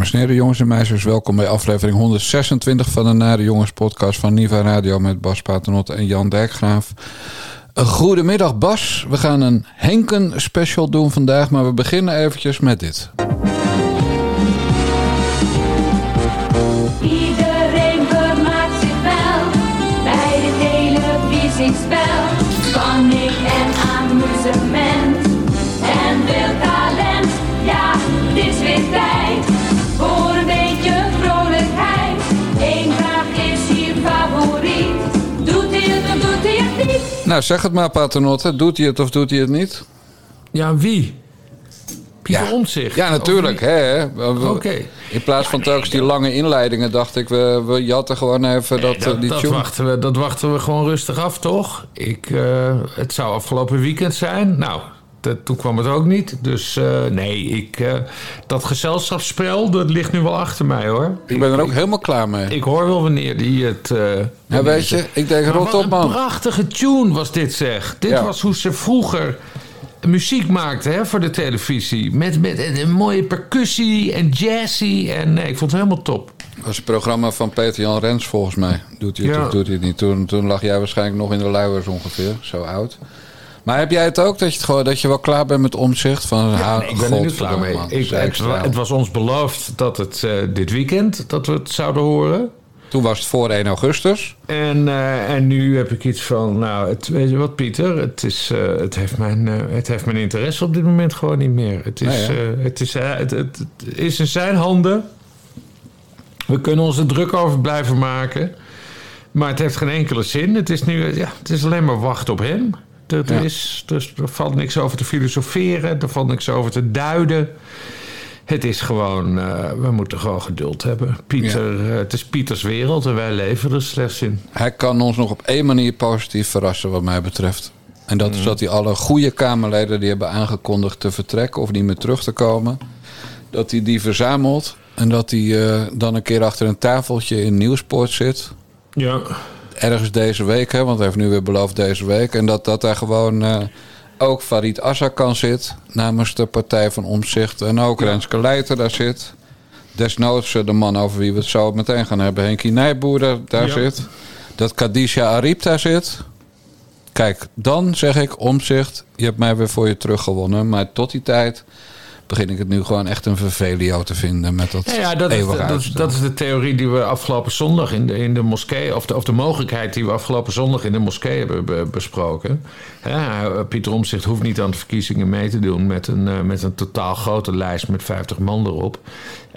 Dames en jongens en meisjes, welkom bij aflevering 126 van de Nare Jongens podcast van Niva Radio met Bas Paternot en Jan Dijkgraaf. Goedemiddag Bas, we gaan een Henken special doen vandaag, maar we beginnen eventjes met dit. Nou, zeg het maar Paternot, hè. doet hij het of doet hij het niet? Ja, wie? Pieter Ja. Omtzigt. Ja, natuurlijk. Hè, Oké. In plaats van telkens die lange inleidingen dacht ik, we, we jatten gewoon even dat, Nee, eh, dat, die dat, tune. wachten we, dat wachten we gewoon rustig af, toch? Ik, eh, het zou afgelopen weekend zijn. Nou, dat, toen kwam het ook niet. Dus eh, nee, ik, eh, dat gezelschapsspel, dat ligt nu wel achter mij, hoor. Ik ben er ook helemaal klaar mee. Ik hoor wel wanneer die het... eh, Ja, weet je, ik denk rot op een man. prachtige tune was dit, zeg. Dit Ja. was hoe ze vroeger muziek maakten hè, voor de televisie. Met, met een mooie percussie en jazzy. En nee, ik vond het helemaal top. Dat was een programma van Peter-Jan Rens volgens mij. Doet hij het Ja. of doet hij het niet? Toen, toen lag jij waarschijnlijk nog in de luiers ongeveer, zo oud. Maar heb jij het ook, dat je, het gewoon, dat je wel klaar bent met omzicht? Van, Ja, ah, nee, ik ben er nu klaar mee. man, Ik, het, was ons beloofd dat het eh, dit weekend dat we het zouden horen. Toen was het voor 1 augustus. En, eh, en nu heb ik iets van, nou, het, weet je wat Pieter, het, is, eh, het, heeft mijn, het heeft mijn interesse op dit moment gewoon niet meer. Het is, eh, het is, het, het, het is in zijn handen. We kunnen ons er druk over blijven maken. Maar het heeft geen enkele zin. Het is nu, ja, het is alleen maar wachten op hem. Ja. is, dus er valt niks over te filosoferen, er valt niks over te duiden. Het is gewoon, eh, we moeten gewoon geduld hebben. Pieter, eh, het is Pieters wereld en wij leven er slechts in. Hij kan ons nog op één manier positief verrassen wat mij betreft. En dat Mm. is dat hij alle goede Kamerleden die hebben aangekondigd te vertrekken of niet meer terug te komen. Dat hij die verzamelt en dat hij eh, dan een keer achter een tafeltje in Nieuwsport zit. Ja. Ergens deze week, hè, want hij heeft nu weer beloofd deze week. En dat, dat daar gewoon eh, ook Farid Azarkan zit namens de Partij van Omzicht. En ook Renske Leijten daar zit. Desnoods eh, de man over wie we het zo meteen gaan hebben, Henkie Nijboer daar, daar Ja. zit. Dat Kadisha Ariep daar zit. Kijk, dan zeg ik Omzicht, je hebt mij weer voor je teruggewonnen. Maar tot die tijd begin ik het nu gewoon echt een vervelio te vinden met dat Ja, ja dat, is, eeuwige dat, is- uitstel. dat is de theorie die we afgelopen zondag in de, in de moskee... Of de, of de mogelijkheid die we afgelopen zondag in de moskee hebben be- besproken. Hè, Pieter Omtzigt hoeft niet aan de verkiezingen mee te doen... met een, eh, met een totaal grote lijst met 50 man erop.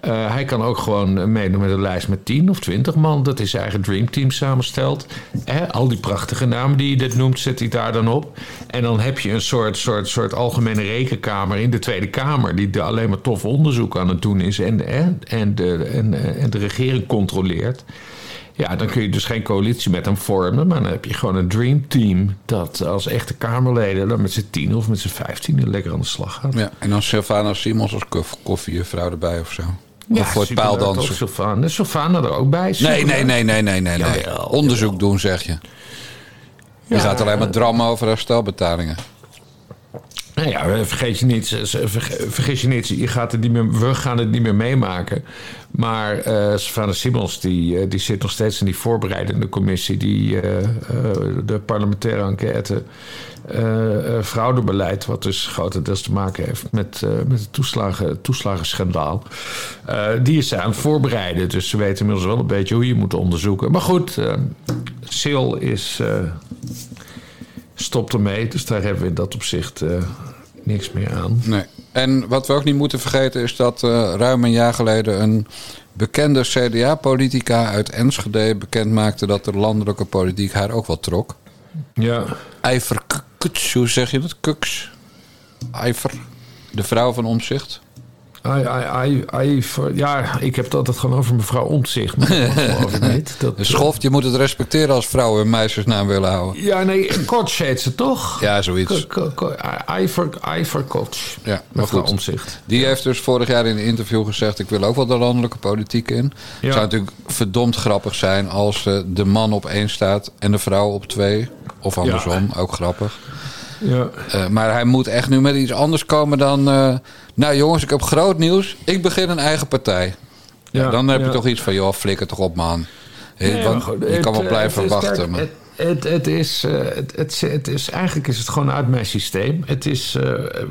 Eh, hij kan ook gewoon meedoen met een lijst met 10 of 20 man... dat hij zijn eigen dreamteam samenstelt. Hè, al die prachtige namen die je dit noemt, zet hij daar dan op. En dan heb je een soort, soort, soort algemene rekenkamer in de Tweede Kamer... die alleen maar tof onderzoek aan het doen is... en, hè, en, de, en, eh, en de regering controleert... Ja, dan kun je dus geen coalitie met hem vormen. Maar dan heb je gewoon een dreamteam. Dat als echte Kamerleden dan met z'n tien of met z'n vijftien lekker aan de slag gaat. Ja, en dan Sylvana Simons als koff- koffiejuffrouw erbij of zo. Ja, voor het paaldansen. Sylvana, is Sylvana er ook bij? Nee, nee, nee, nee, nee, nee. nee. Onderzoek doen, zeg je. Je Ja. gaat alleen maar drammen over herstelbetalingen. Nou ja, vergeet je niet, verge- vergis je niet, je gaat het niet meer, we gaan het niet meer meemaken. Maar eh Savannah Simons, die, eh, die zit nog steeds in die voorbereidende commissie... die eh, de parlementaire enquête eh, fraudebeleid... wat dus grotendeels te maken heeft met, met het toeslagen, toeslagenschandaal... die is aan het voorbereiden. Dus ze weten inmiddels wel een beetje hoe je moet onderzoeken. Maar goed, Sil is... stopt ermee. Dus daar hebben we in dat opzicht eh, niks meer aan. Nee. En wat we ook niet moeten vergeten is dat eh, ruim een jaar geleden een bekende CDA-politica uit Enschede bekend maakte dat de landelijke politiek haar ook wel trok. Ja. Kuks, hoe zeg je dat? Kuks? Ijver, de vrouw van Omzicht. Ai, ai, voor- ja, ik heb het altijd gewoon over mevrouw Omtzigt. Dat schoft, je moet het respecteren als vrouwen een meisjesnaam willen houden. Ja, nee, Kotsch heet ze toch? Ja, zoiets. Ivor, Kotsch. Ja, mevrouw goed. Omtzigt. Die heeft dus vorig jaar in een interview gezegd: Ik wil ook wel de landelijke politiek in. Het zou natuurlijk verdomd grappig zijn als eh, de man op één staat en de vrouw op twee. Of andersom, ook grappig. Ja. Eh, maar hij moet echt nu met iets anders komen dan... eh, nou jongens, ik heb groot nieuws. Ik begin een eigen partij. Ja, dan heb je toch iets van... joh, flikker toch op, man. Want je kan wel eh, blijven wachten. maar- Het, het, is, het, het, het is, eigenlijk is het gewoon uit mijn systeem. Het is,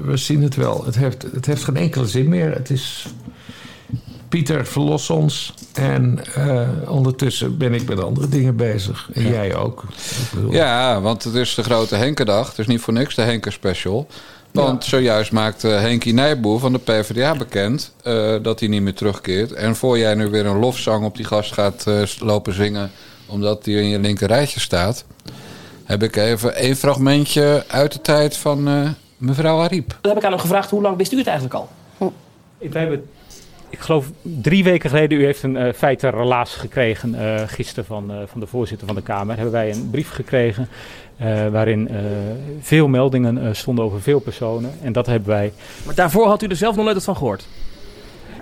we zien het wel. Het heeft, het heeft geen enkele zin meer. Het is, Pieter, verlos ons. En eh, ondertussen ben ik met andere dingen bezig. En jij ook. Ja, want het is de grote Henkendag. Het is niet voor niks de Henken Special. Want zojuist maakte Henkie Nijboer van de PvdA bekend eh, dat hij niet meer terugkeert. En voor jij nu weer een lofzang op die gast gaat eh, lopen zingen, omdat hij in je linker rijtje staat, heb ik even één fragmentje uit de tijd van eh, mevrouw Ariep. Dan heb ik aan hem gevraagd, hoe lang wist u het eigenlijk al? Wij hebben, ik geloof drie weken geleden, u heeft een uh, feitenrelaas gekregen uh, gisteren van, uh, van de voorzitter van de Kamer. Hebben wij een brief gekregen waarin veel meldingen stonden over veel personen. En dat hebben wij. Maar daarvoor had u er zelf nog nooit van gehoord?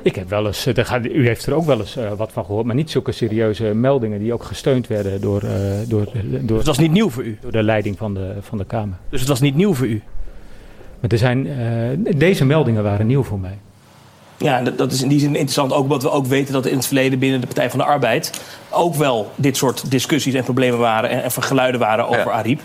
Ik heb wel eens, u heeft er ook wel eens wat van gehoord, maar niet zulke serieuze meldingen die ook gesteund werden door. door, door dus het was niet nieuw voor u? Door de leiding van de, van de Kamer. Dus het was niet nieuw voor u? Maar er zijn, deze meldingen waren nieuw voor mij. Ja, dat is in die zin interessant. Ook omdat we ook weten dat in het verleden binnen de Partij van de Arbeid ook wel dit soort discussies en problemen waren en, en geluiden waren over ja. Ariep.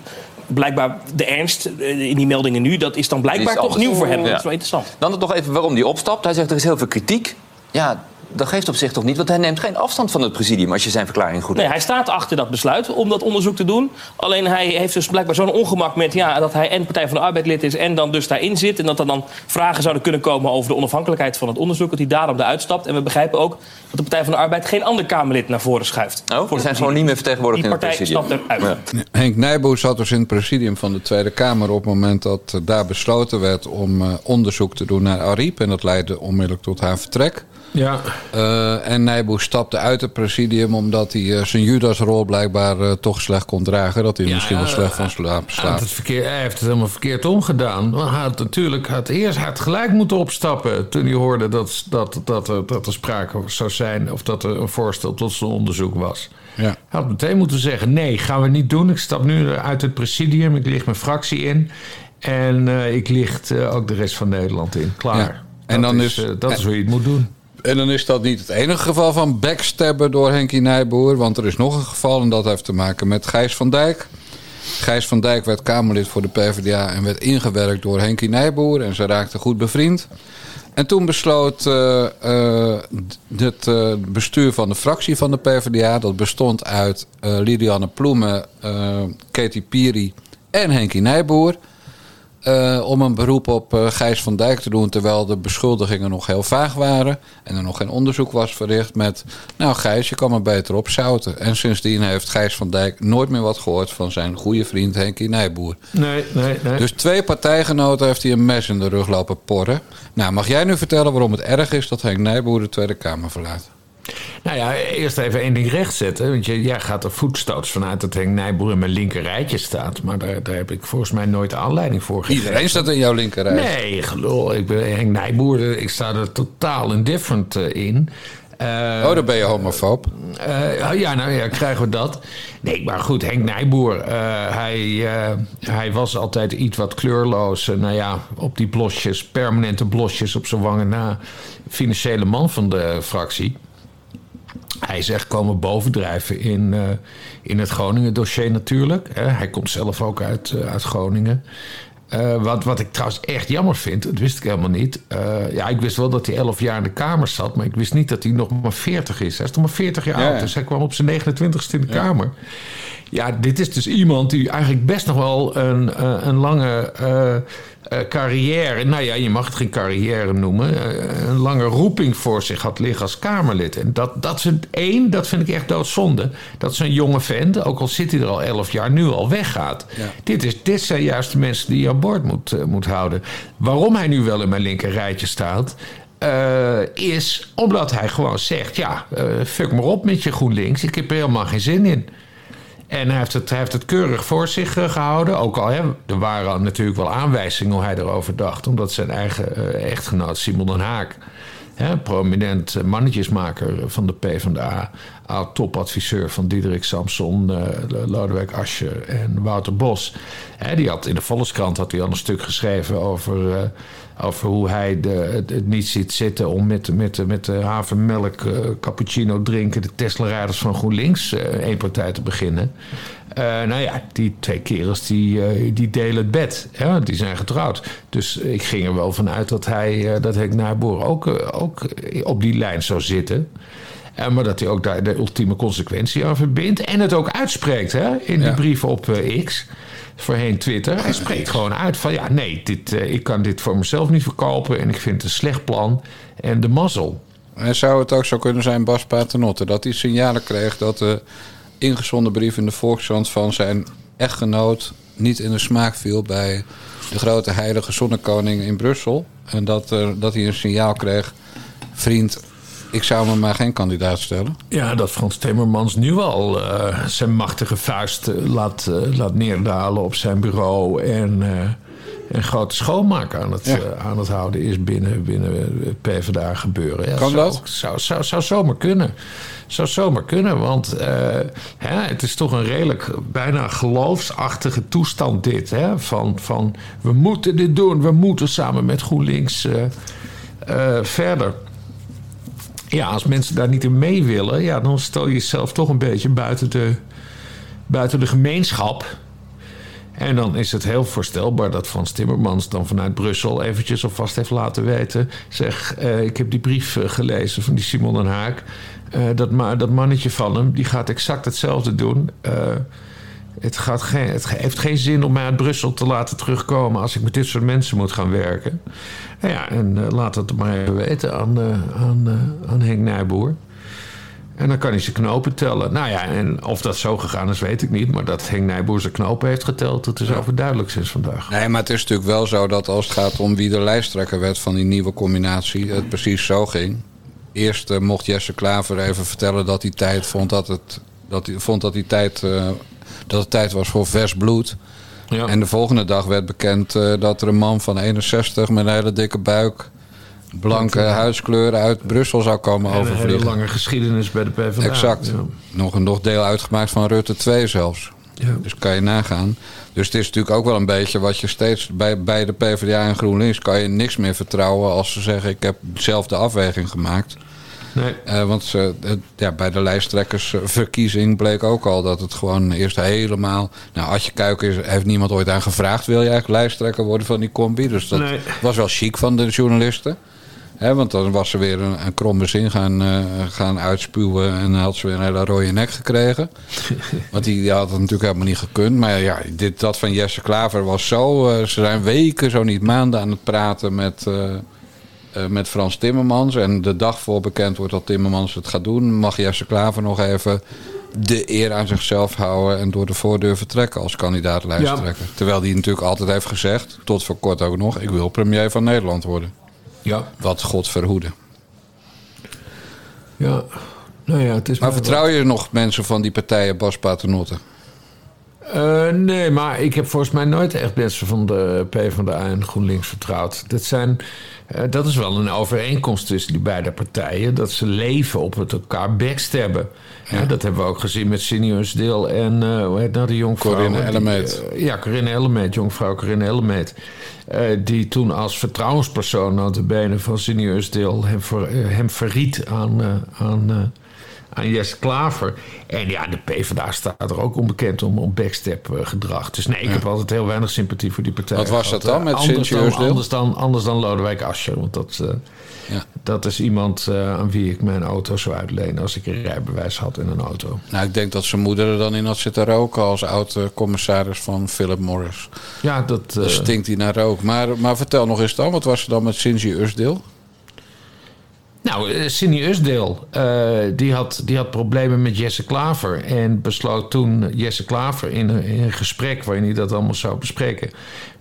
Blijkbaar de ernst in die meldingen nu, dat is dan blijkbaar is toch nieuw voor hem. Ja. Dat is wel interessant. Dan toch even waarom die opstapt. Hij zegt er is heel veel kritiek. Ja, dat geeft op zich toch niet, want hij neemt geen afstand van het presidium als je zijn verklaring goed Nee, hij staat achter dat besluit om dat onderzoek te doen. Alleen hij heeft dus blijkbaar zo'n ongemak met ja, dat hij en Partij van de Arbeid lid is en dan dus daarin zit. En dat er dan vragen zouden kunnen komen over de onafhankelijkheid van het onderzoek. Dat hij daarom eruit stapt. En we begrijpen ook dat de Partij van de Arbeid geen ander Kamerlid naar voren schuift. Oh, ze zijn gewoon niet meer vertegenwoordigd Die in het partij presidium. stapt eruit. Ja. Henk Nijboer zat dus in het presidium van de Tweede Kamer op het moment dat daar besloten werd om uh, onderzoek te doen naar Ariep. En dat leidde onmiddellijk tot haar vertrek. Ja. Uh, en Nijboer stapte uit het presidium omdat hij uh, zijn Judasrol blijkbaar uh, toch slecht kon dragen. Dat hij Ja, misschien wel slecht van slaap slaapt. het verkeer, hij heeft het helemaal verkeerd omgedaan. Hij had natuurlijk had eerst had gelijk moeten opstappen toen hij hoorde dat, dat, dat, er, dat er sprake zou zijn of dat er een voorstel tot zijn onderzoek was. Ja. Hij had meteen moeten zeggen: nee, gaan we niet doen. Ik stap nu uit het presidium, ik licht mijn fractie in. En ik licht ook de rest van Nederland in. Klaar. Ja. En dat dan is, is- dat is hoe je het moet doen. En dan is dat niet het enige geval van backstabben door Henkie Nijboer. Want er is nog een geval en dat heeft te maken met Gijs van Dijk. Gijs van Dijk werd Kamerlid voor de PvdA en werd ingewerkt door Henkie Nijboer. En ze raakten goed bevriend. En toen besloot eh, eh, het eh, bestuur van de fractie van de PvdA... dat bestond uit Lilianne Ploemen, Katy Piri en Henkie Nijboer... eh, om een beroep op eh, Gijs van Dijk te doen... terwijl de beschuldigingen nog heel vaag waren... en er nog geen onderzoek was verricht met... nou Gijs, je kan maar beter opzouten. En sindsdien heeft Gijs van Dijk nooit meer wat gehoord... van zijn goede vriend Henkie Nijboer. Nee, nee, nee. Dus twee partijgenoten heeft hij een mes in de rug lopen porren. Nou, mag jij nu vertellen waarom het erg is dat Henk Nijboer de Tweede Kamer verlaat? Nou ja, eerst even één ding rechtzetten. Want je, jij gaat er voetstoots vanuit dat Henk Nijboer in mijn linker rijtje staat. Maar daar, daar heb ik volgens mij nooit aanleiding voor gegeven. Iedereen staat in jouw linkerrij. Nee, gelul. Ik ben Henk Nijboer. Ik sta er totaal indifferent eh, in. Eh, Oh, dan ben je homofoob. eh, ja, nou ja, krijgen we dat. Nee, maar goed, Henk Nijboer, hij, hij was altijd iets wat kleurloos. Nou ja, op die blosjes, permanente blosjes op zijn wangen na. Financiële man van de fractie. Hij is echt komen bovendrijven in, eh, in het Groningen-dossier natuurlijk. Hè. Hij komt zelf ook uit, eh, uit Groningen. Eh, wat, wat ik trouwens echt jammer vind, dat wist ik helemaal niet. Ja, ik wist wel dat hij 11 jaar in de Kamer zat, maar ik wist niet dat hij nog maar 40 is. Hij is nog maar 40 jaar Ja, oud, ja. dus hij kwam op zijn 29ste in de Kamer. Ja, dit is dus iemand die eigenlijk best nog wel een, eh, een lange eh, eh, carrière... Nou ja, je mag het geen carrière noemen. een lange roeping voor zich had liggen als Kamerlid. En dat, dat vind één, dat vind ik echt doodzonde. Dat zo'n jonge vent, ook al zit hij er al elf jaar, nu al weggaat. Ja. Dit, is, dit zijn juist de mensen die je aan boord moet, moet houden. Waarom hij nu wel in mijn linker rijtje staat... is omdat hij gewoon zegt: Ja, fuck maar op met je GroenLinks. Ik heb er helemaal geen zin in. En hij heeft het, heeft het keurig voor zich eh, gehouden. Ook al hè, er waren natuurlijk wel aanwijzingen hoe hij erover dacht. Omdat zijn eigen eh, echtgenoot Simon den Haak Hè, prominent mannetjesmaker van de PvdA. Oud-topadviseur van Diederik Samson, eh, Lodewijk Asscher en Wouter Bos. Hè, die had in de Volkskrant had hij al een stuk geschreven over, over hoe hij de, het, het niet ziet zitten om met, met, met de havermelk eh, cappuccino drinken de Tesla-rijders van GroenLinks eh, één partij te beginnen. Eh, nou ja, die twee kerels die, die delen het bed. Hè, die zijn getrouwd. Dus ik ging er wel van uit dat hij, dat Henk Nijboer ook, ook op die lijn zou zitten. Maar dat hij ook daar de ultieme consequentie aan verbindt. En het ook uitspreekt hè, in die Ja. brief op X. Voorheen Twitter. Hij spreekt gewoon uit van ja, nee, dit, eh, ik kan dit voor mezelf niet verkopen. En ik vind het een slecht plan. En de mazzel. En zou het ook zo kunnen zijn, Bas Paternotte, dat hij signalen kreeg dat de ingezonden brief in de Volkskrant van zijn echtgenoot niet in de smaak viel bij de grote heilige zonnekoning in Brussel. En dat, er dat hij een signaal kreeg, vriend, ik zou me maar geen kandidaat stellen. Ja, dat Frans Timmermans nu al eh, zijn machtige vuist eh, laat, eh, laat neerdalen op zijn bureau. En een grote schoonmaak aan het, Ja. aan het houden is binnen, binnen het PvdA gebeuren. Ja, Kan zou, dat? Zou, zou, zou zomaar kunnen. Zou zomaar kunnen, want hè, het is toch een redelijk bijna geloofsachtige toestand dit. Hè? Van, van we moeten dit doen, we moeten samen met GroenLinks verder. Ja, als mensen daar niet in mee willen, ja, dan stel je jezelf toch een beetje buiten de, buiten de gemeenschap. En dan is het heel voorstelbaar dat Frans Timmermans dan vanuit Brussel eventjes alvast heeft laten weten. Zeg, eh, ik heb die brief eh, gelezen van die Simon den Haak. Eh, dat, dat mannetje van hem, die gaat exact hetzelfde doen. Het, gaat geen, het heeft geen zin om mij uit Brussel te laten terugkomen als ik met dit soort mensen moet gaan werken. Nou ja, en eh, laat het maar even weten aan, eh, aan, eh, aan Henk Nijboer. En dan kan hij zijn knopen tellen. Nou ja, en of dat zo gegaan is, weet ik niet. Maar dat Henk Nijboer zijn knopen heeft geteld, dat is overduidelijk sinds vandaag. Nee, maar het is natuurlijk wel zo dat als het gaat om wie de lijsttrekker werd van die nieuwe combinatie, het precies zo ging. Eerst mocht Jesse Klaver even vertellen dat hij tijd vond dat het, dat hij, vond dat hij tijd, dat het tijd was voor vers bloed. Ja. En de volgende dag werd bekend eh, dat er een man van 61 met een hele dikke buik, blanke huidskleur uit Brussel zou komen En een hele overvliegen. lange geschiedenis bij de PvdA. Exact. Ja. Nog een nog deel uitgemaakt van Rutte 2 zelfs. Ja. Dus kan je nagaan. Dus het is natuurlijk ook wel een beetje wat je steeds bij, bij de PvdA en GroenLinks kan je niks meer vertrouwen als ze zeggen ik heb zelf de afweging gemaakt. Nee. Eh, want ze, het- ja, bij de lijsttrekkersverkiezing bleek ook al dat het gewoon eerst helemaal. Nou, Adje Kuiken is, heeft niemand ooit aan gevraagd: wil je eigenlijk lijsttrekker worden van die combi? Dus dat Nee. was wel chic van de journalisten. Hè, want dan was ze weer een, een kromme zin gaan, eh, gaan uitspuwen en dan had ze weer een hele rode nek gekregen. want die, die had het natuurlijk helemaal niet gekund. Maar ja, dit, dat van Jesse Klaver was zo. eh, ze zijn weken, zo niet maanden aan het praten met, eh, eh, met Frans Timmermans. En de dag voor bekend wordt dat Timmermans het gaat doen, mag Jesse Klaver nog even de eer aan zichzelf houden en door de voordeur vertrekken als kandidaat lijsttrekker. Terwijl hij natuurlijk altijd heeft gezegd, tot voor kort ook nog, ik wil premier van Nederland worden. Ja. Wat God verhoede. ja. Nou ja, het is Maar vertrouw je nog mensen van die partijen, Bas Paternotte? Eh, nee, maar ik heb volgens mij nooit echt mensen van de PvdA en GroenLinks vertrouwd. Dat, zijn, eh, dat is wel een overeenkomst tussen die beide partijen. Dat ze leven op het elkaar backstabben. Ja. dat hebben we ook gezien met Sinius Deel en uh, hoe heet nou de jonkvrouw? Corinne Ellemeet. ja, Corinne Ellemeet, jonkvrouw Corinne Ellemeet. Die toen als vertrouwenspersoon aan de benen van Sinius Deel hem, ver, hem verriet aan... aan aan Jesse Klaver. En ja, de PvdA staat er ook onbekend om, om backstep eh, gedrag. Dus nee, ik heb altijd heel weinig sympathie voor die partij. Wat was dat dan met Eh, anders Sint dan, anders, dan, anders dan Lodewijk Asscher. Want dat, eh, Ja. dat is iemand aan wie ik mijn auto zou uitlenen... als ik een rijbewijs had in een auto. Nou, ik denk dat zijn moeder er dan in had zitten roken als oud-commissaris van Philip Morris. Ja, dat... Eh, stinkt hij naar rook. Maar, maar vertel nog eens dan, wat was er dan met Sinji Usdeel? Nou, eh, Cindy Usdeel, eh, die, had, die had problemen met Jesse Klaver. En besloot toen Jesse Klaver in een, gesprek waarin hij dat allemaal zou bespreken.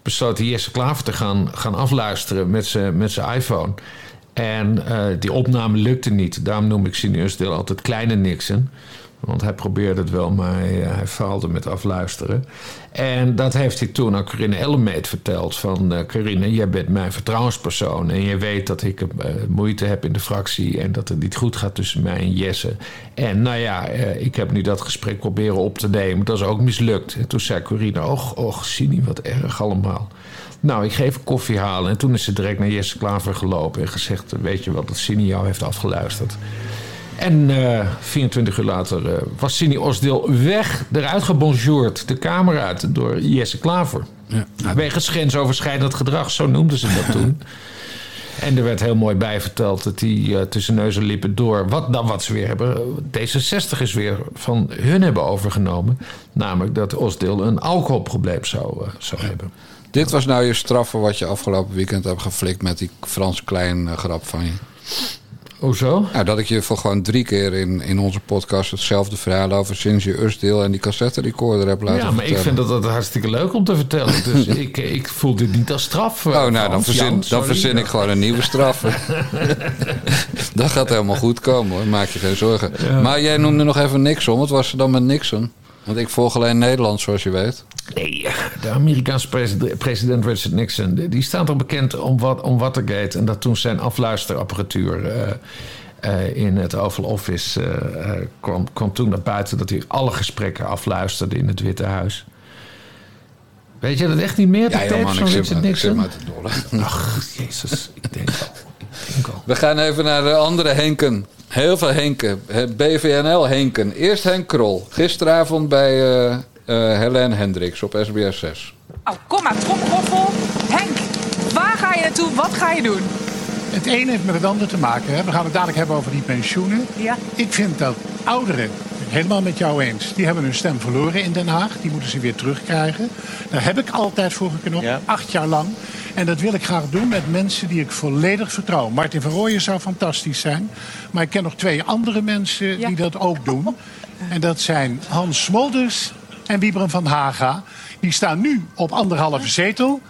besloot hij Jesse Klaver te gaan, gaan afluisteren met zijn met iPhone. En eh, die opname lukte niet. Daarom noem ik Cindy Usdeel altijd kleine Nixon. Want hij probeerde het wel, maar hij, hij faalde met afluisteren. En dat heeft hij toen aan Corinne Ellemeet verteld. Van eh Corinne, jij bent mijn vertrouwenspersoon. En je weet dat ik eh, moeite heb in de fractie. En dat het niet goed gaat tussen mij en Jesse. En nou ja, eh, ik heb nu dat gesprek proberen op te nemen. Dat is ook mislukt. En toen zei Corinne, och, och, Sini, wat erg allemaal. Nou, ik ga even koffie halen. En toen is ze direct naar Jesse Klaver gelopen en gezegd... weet je wat, dat Sini jou heeft afgeluisterd. En eh 24 uur later eh, was Sini Osdeel weg, eruit gebonjourd, de kamer uit, door Jesse Klaver. Ja. Wegens grensoverschrijdend gedrag, zo noemden ze dat toen. En er werd heel mooi bij verteld dat hij eh, tussen neus en lippen door... Wat, dan wat ze weer hebben... D66 is weer van hun hebben overgenomen. Namelijk dat Osdeel een alcoholprobleem zou, eh, zou hebben. Dit was nou je straf voor wat je afgelopen weekend hebt geflikt met die Frans Klein eh, grap van je. Hoezo? Nou, dat ik je voor gewoon drie keer in, in onze podcast hetzelfde verhaal over sinds je Usdeel en die cassette recorder heb laten Ja, maar ik vind dat, dat hartstikke leuk om te vertellen. Dus ik, ik voel dit niet als straf. eh, Oh, nou, dan verzin, Jan, dan verzin ik gewoon een nieuwe straf. dat gaat helemaal goed komen hoor, maak je geen zorgen. Maar jij noemde nog even Nixon. Wat was er dan met Nixon? Want ik volg alleen Nederland, zoals je weet. Nee, de Amerikaanse president, president Richard Nixon... die- staat er bekend om, wat, om Watergate... en dat toen zijn afluisterapparatuur... eh, eh, in het Oval Office eh, kwam, kwam toen naar buiten... dat hij alle gesprekken afluisterde in het Witte Huis. Weet je dat echt niet meer? De Ja, tapes van Richard Nixon? Ach, jezus, ik denk al. Ik denk al. We gaan even naar de andere Henken. Heel veel Henken. Het BVNL Henken. Eerst Henk Krol. Gisteravond bij eh eh Helene Hendricks op SBS 6. Oh, kom maar, tromgeroffel. Henk, waar ga je naartoe? Wat ga je doen? Het ene heeft met het andere te maken. Hè. We gaan het dadelijk hebben over die pensioenen. Ja. Ik vind dat ouderen, helemaal met jou eens, die hebben hun stem verloren in Den Haag. Die moeten ze weer terugkrijgen. Daar heb ik altijd voor geknopt, Ja. acht jaar lang. En dat wil ik graag doen met mensen die ik volledig vertrouw. Martin van Rooyen zou fantastisch zijn. Maar ik ken nog twee andere mensen Ja. die dat ook doen. En dat zijn Hans Smolders en Wiebren van Haga. Die staan nu op anderhalve zetel.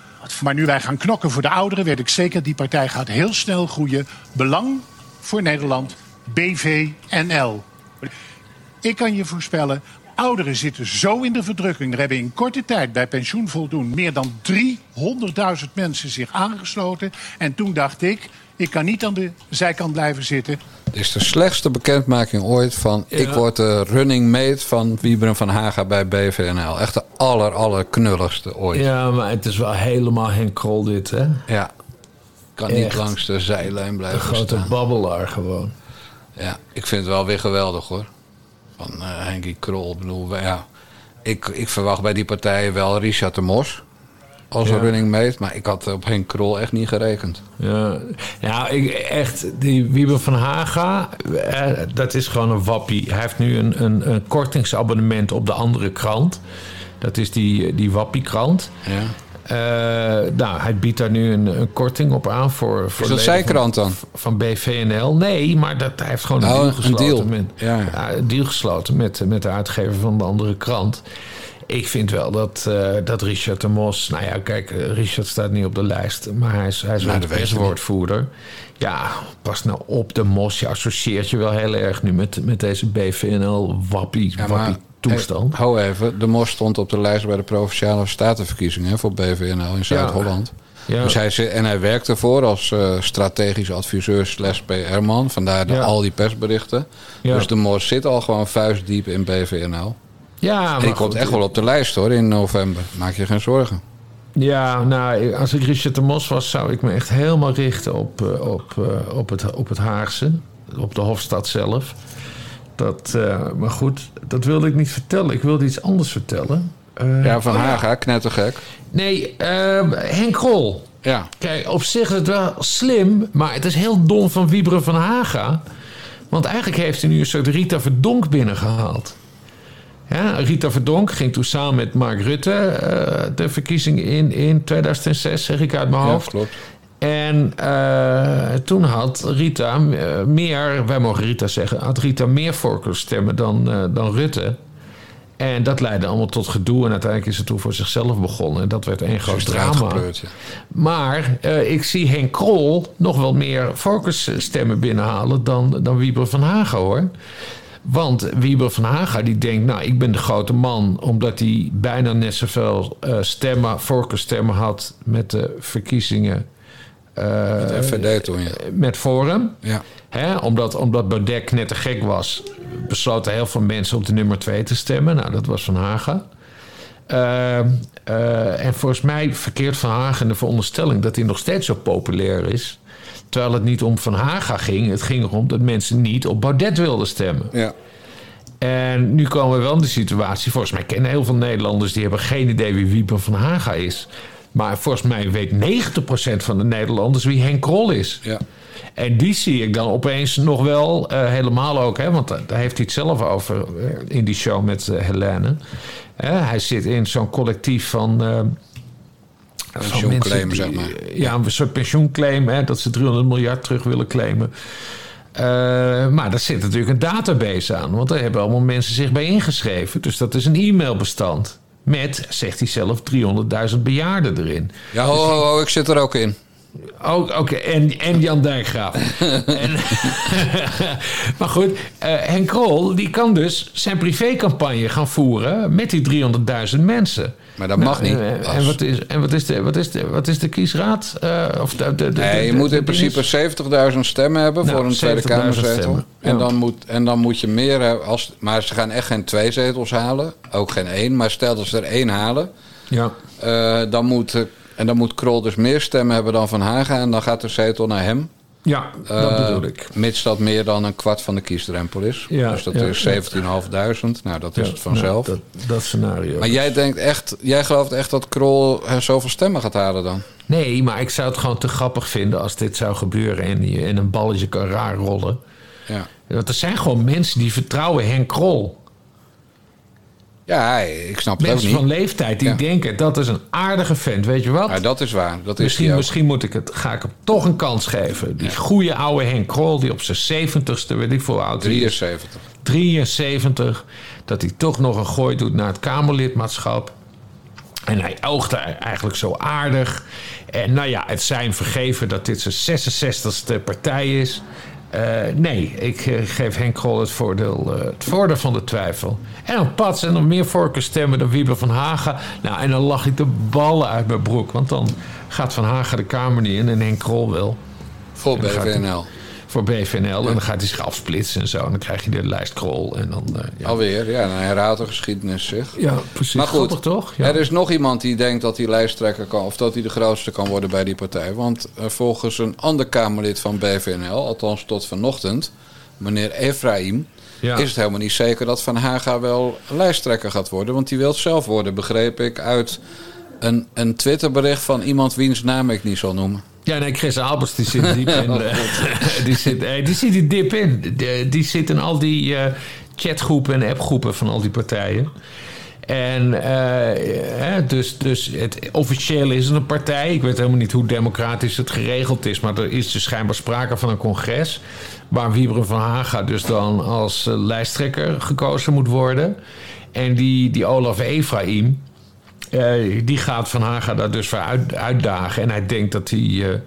Maar nu wij gaan knokken voor de ouderen, weet ik zeker... die partij gaat heel snel groeien. Belang voor Nederland, BVNL. Ik kan je voorspellen, ouderen zitten zo in de verdrukking. Er hebben in korte tijd bij pensioen voldoen meer dan 300.000 mensen zich aangesloten. En toen dacht ik, ik kan niet aan de zijkant blijven zitten. Dit is de slechtste bekendmaking ooit van... ik word de running mate van Wiebren van Haga bij BVNL. Echt de aller, aller knulligste ooit. Ja. Ja, maar het is wel helemaal Henk Krol dit, hè? Kan niet langs de zijlijn Een blijven grote staan. babbelaar gewoon. Ja, ik vind het wel weer geweldig hoor. Van eh Henkie Krol. Ik bedoel, ja, ik, ik verwacht bij die partijen wel Richard de Mos als Ja. running mate. Maar ik had op Henk Krol echt niet gerekend. Ja, ja ik, echt, die Wiebe van Haga, eh, dat is gewoon een wappie. Hij heeft nu een, een, een kortingsabonnement op de andere krant. Dat is die, die wappiekrant. Ja. Eh, nou, hij biedt daar nu een, een korting op aan voor... voor Is dat zijn krant dan? Van BVNL. Nee, maar dat, hij heeft gewoon een Oh, deal een gesloten. deal. Met, Ja, ja. een deal gesloten met, met de uitgever van de andere krant. Ik vind wel dat, eh, dat Richard de Mos... Nou ja, kijk, eh, Richard staat niet op de lijst. Maar hij is, hij is Nou. Ja, pas nou op de Mos. Je associeert je wel heel erg nu met, met deze BVNL-wappie Ja, wappie toestand. Hou even. De Mos stond op de lijst bij de Provinciale Statenverkiezingen voor BVNL in Zuid-Holland. Ja. Dus hij, en hij werkt ervoor als eh, strategisch adviseur slash PR-man. Vandaar de, Ja. al die persberichten. Ja. Dus de Mos zit al gewoon vuistdiep in BVNL. ja, En die maar komt goed, echt wel op de lijst hoor in november. Maak je geen zorgen. Ja, nou, als ik Richard de Mos was, zou ik me echt helemaal richten op, eh, op, eh, op, het, op het Haagse. Op de Hofstad zelf. Dat, eh, maar goed, dat wilde ik niet vertellen. Ik wilde iets anders vertellen. Eh, Ja, Van oh Haga, knettergek. Nee, eh, Henk Krol. Ja. Kijk, op zich is het wel slim, maar het is heel dom van Wieberen van Haga. Want eigenlijk heeft hij nu een soort Rita Verdonk binnengehaald. Ja, Rita Verdonk ging toen samen met Mark Rutte eh, de verkiezing in in 2006, zeg ik uit mijn Ja, hoofd. klopt. En eh, toen had Rita eh, meer, wij mogen Rita zeggen, had Rita meer voorkeurstemmen dan, eh, dan Rutte. En dat leidde allemaal tot gedoe. En uiteindelijk is ze toen voor zichzelf begonnen. En dat werd één groot het drama. gepleurd, ja. Maar ik zie Henk Krol nog wel meer focusstemmen binnenhalen dan, dan Wieber van Hagen hoor. Want Wieber van Haga die denkt, nou, ik ben de grote man... omdat hij bijna net zoveel eh, stemmen, voorkeurstemmen had... met de verkiezingen Met FVD toen, ja. met Forum. Ja. Hè, omdat, omdat Baudet net te gek was... besloten heel veel mensen op de nummer 2 te stemmen. Nou, dat was Van Haga. Eh, eh, en volgens mij verkeert Van Haga in de veronderstelling... dat hij nog steeds zo populair is... Terwijl het niet om Van Haga ging. Het ging erom dat mensen niet op Baudet wilden stemmen. Ja. En nu komen we wel in de situatie. Volgens mij kennen heel veel Nederlanders die hebben geen idee wie Wieper van Haga is. Maar volgens mij weet 90% van de Nederlanders wie Henk Krol is. Ja. En die zie ik dan opeens nog wel eh, helemaal ook. Hè, want daar heeft hij het zelf over eh, in die show met eh, Helene. Hij zit in zo'n collectief van. eh, Pensioenclaim, zeg maar. Ja, een soort pensioenclaim. Hè, dat ze 300 miljard terug willen claimen. Eh, maar daar zit natuurlijk een database aan. Want daar hebben allemaal mensen zich bij ingeschreven. Dus dat is een e-mailbestand. Met, zegt hij zelf, 300.000 bejaarden erin. Ja, ho, ho, ho, ik zit er ook in. Oh, Oké, en, en Jan Dijkgraaf. en, maar goed, eh, Henk Krol die kan dus zijn privécampagne gaan voeren met die 300.000 mensen. Maar dat mag niet. eh, En, en wat is, en wat is, de, wat is, de, wat is de kiesraad? Eh, of de, de, de- Nee, de- je moet in principe 70.000 stemmen hebben Nou, voor een Tweede 70.000 Kamerzetel. En, dan moet, en dan moet je meer hebben. Als, maar ze gaan echt geen twee zetels halen. Ook geen één. Maar stel dat ze er één halen. Ja. dan moet, en dan moet Krol dus meer stemmen hebben dan Van Haga. En dan gaat de zetel naar hem. Ja, dat Eh, bedoel ik. Mits dat meer dan een kwart van de kiesdrempel is. Ja, dus dat ja, is ja. 17.500. Nou, dat is Ja, het vanzelf. nou, dat, dat scenario. Maar jij denkt echt, jij gelooft echt dat Krol eh, zoveel stemmen gaat halen dan? Nee, maar ik zou het gewoon te grappig vinden als dit zou gebeuren en, en een balletje kan raar rollen. Ja. Want er zijn gewoon mensen die vertrouwen Henk Krol. Ja, ik snap het Mensen ook van niet. leeftijd die Ja. denken dat is een aardige vent, weet je wat? Ja, dat is waar. Dat is misschien, moet ik het, ga ik hem toch een kans geven. Die goede oude Henk Krol, die op zijn zeventigste, weet ik voor oud hij is. 73. 73, dat hij toch nog een gooi doet naar het Kamerlidmaatschap. En hij oogde eigenlijk zo aardig. En nou ja, het zijn vergeven dat dit zijn 66ste partij is. Eh, nee, ik eh, geef Henk Krol het voordeel, eh, het voordeel van de twijfel. En dan Pats en dan meer voorkeurstemmen dan Wieber van Haga. Nou, en dan lach ik de ballen uit mijn broek. Want dan gaat Van Haga de Kamer niet in en Henk Krol wel. Voor En BVNL. Voor BVNL. En dan gaat hij zich afsplitsen en zo. En dan krijg je de lijst Krol. En dan, eh, ja. Alweer, ja, dan herhaalt de geschiedenis zich. Ja, precies. Maar goed, Grappig, toch? Ja. er is nog iemand die denkt dat hij lijsttrekker kan... of dat hij de grootste kan worden bij die partij. Want eh, volgens een ander Kamerlid van BVNL, althans tot vanochtend... meneer Efraim, Ja. is het helemaal niet zeker dat Van Haga wel lijsttrekker gaat worden. Want die wil het zelf worden, begreep ik, uit een, een Twitterbericht van iemand wiens naam ik niet zal noemen. Ja, nee, Chris Albers die zit diep in. eh, die, zit, eh, die zit er diep in. Die, zit in al die eh, chatgroepen en appgroepen van al die partijen. En eh, eh, dus, dus het, officieel is het een partij. Ik weet helemaal niet hoe democratisch het geregeld is. Maar er is dus schijnbaar sprake van een congres. Waar Wiebren van Haga dus dan als eh, lijsttrekker gekozen moet worden. En die, die Olaf Efraim. Eh, die gaat Van Haga daar dus voor uit, uitdagen. En hij denkt dat hij, eh,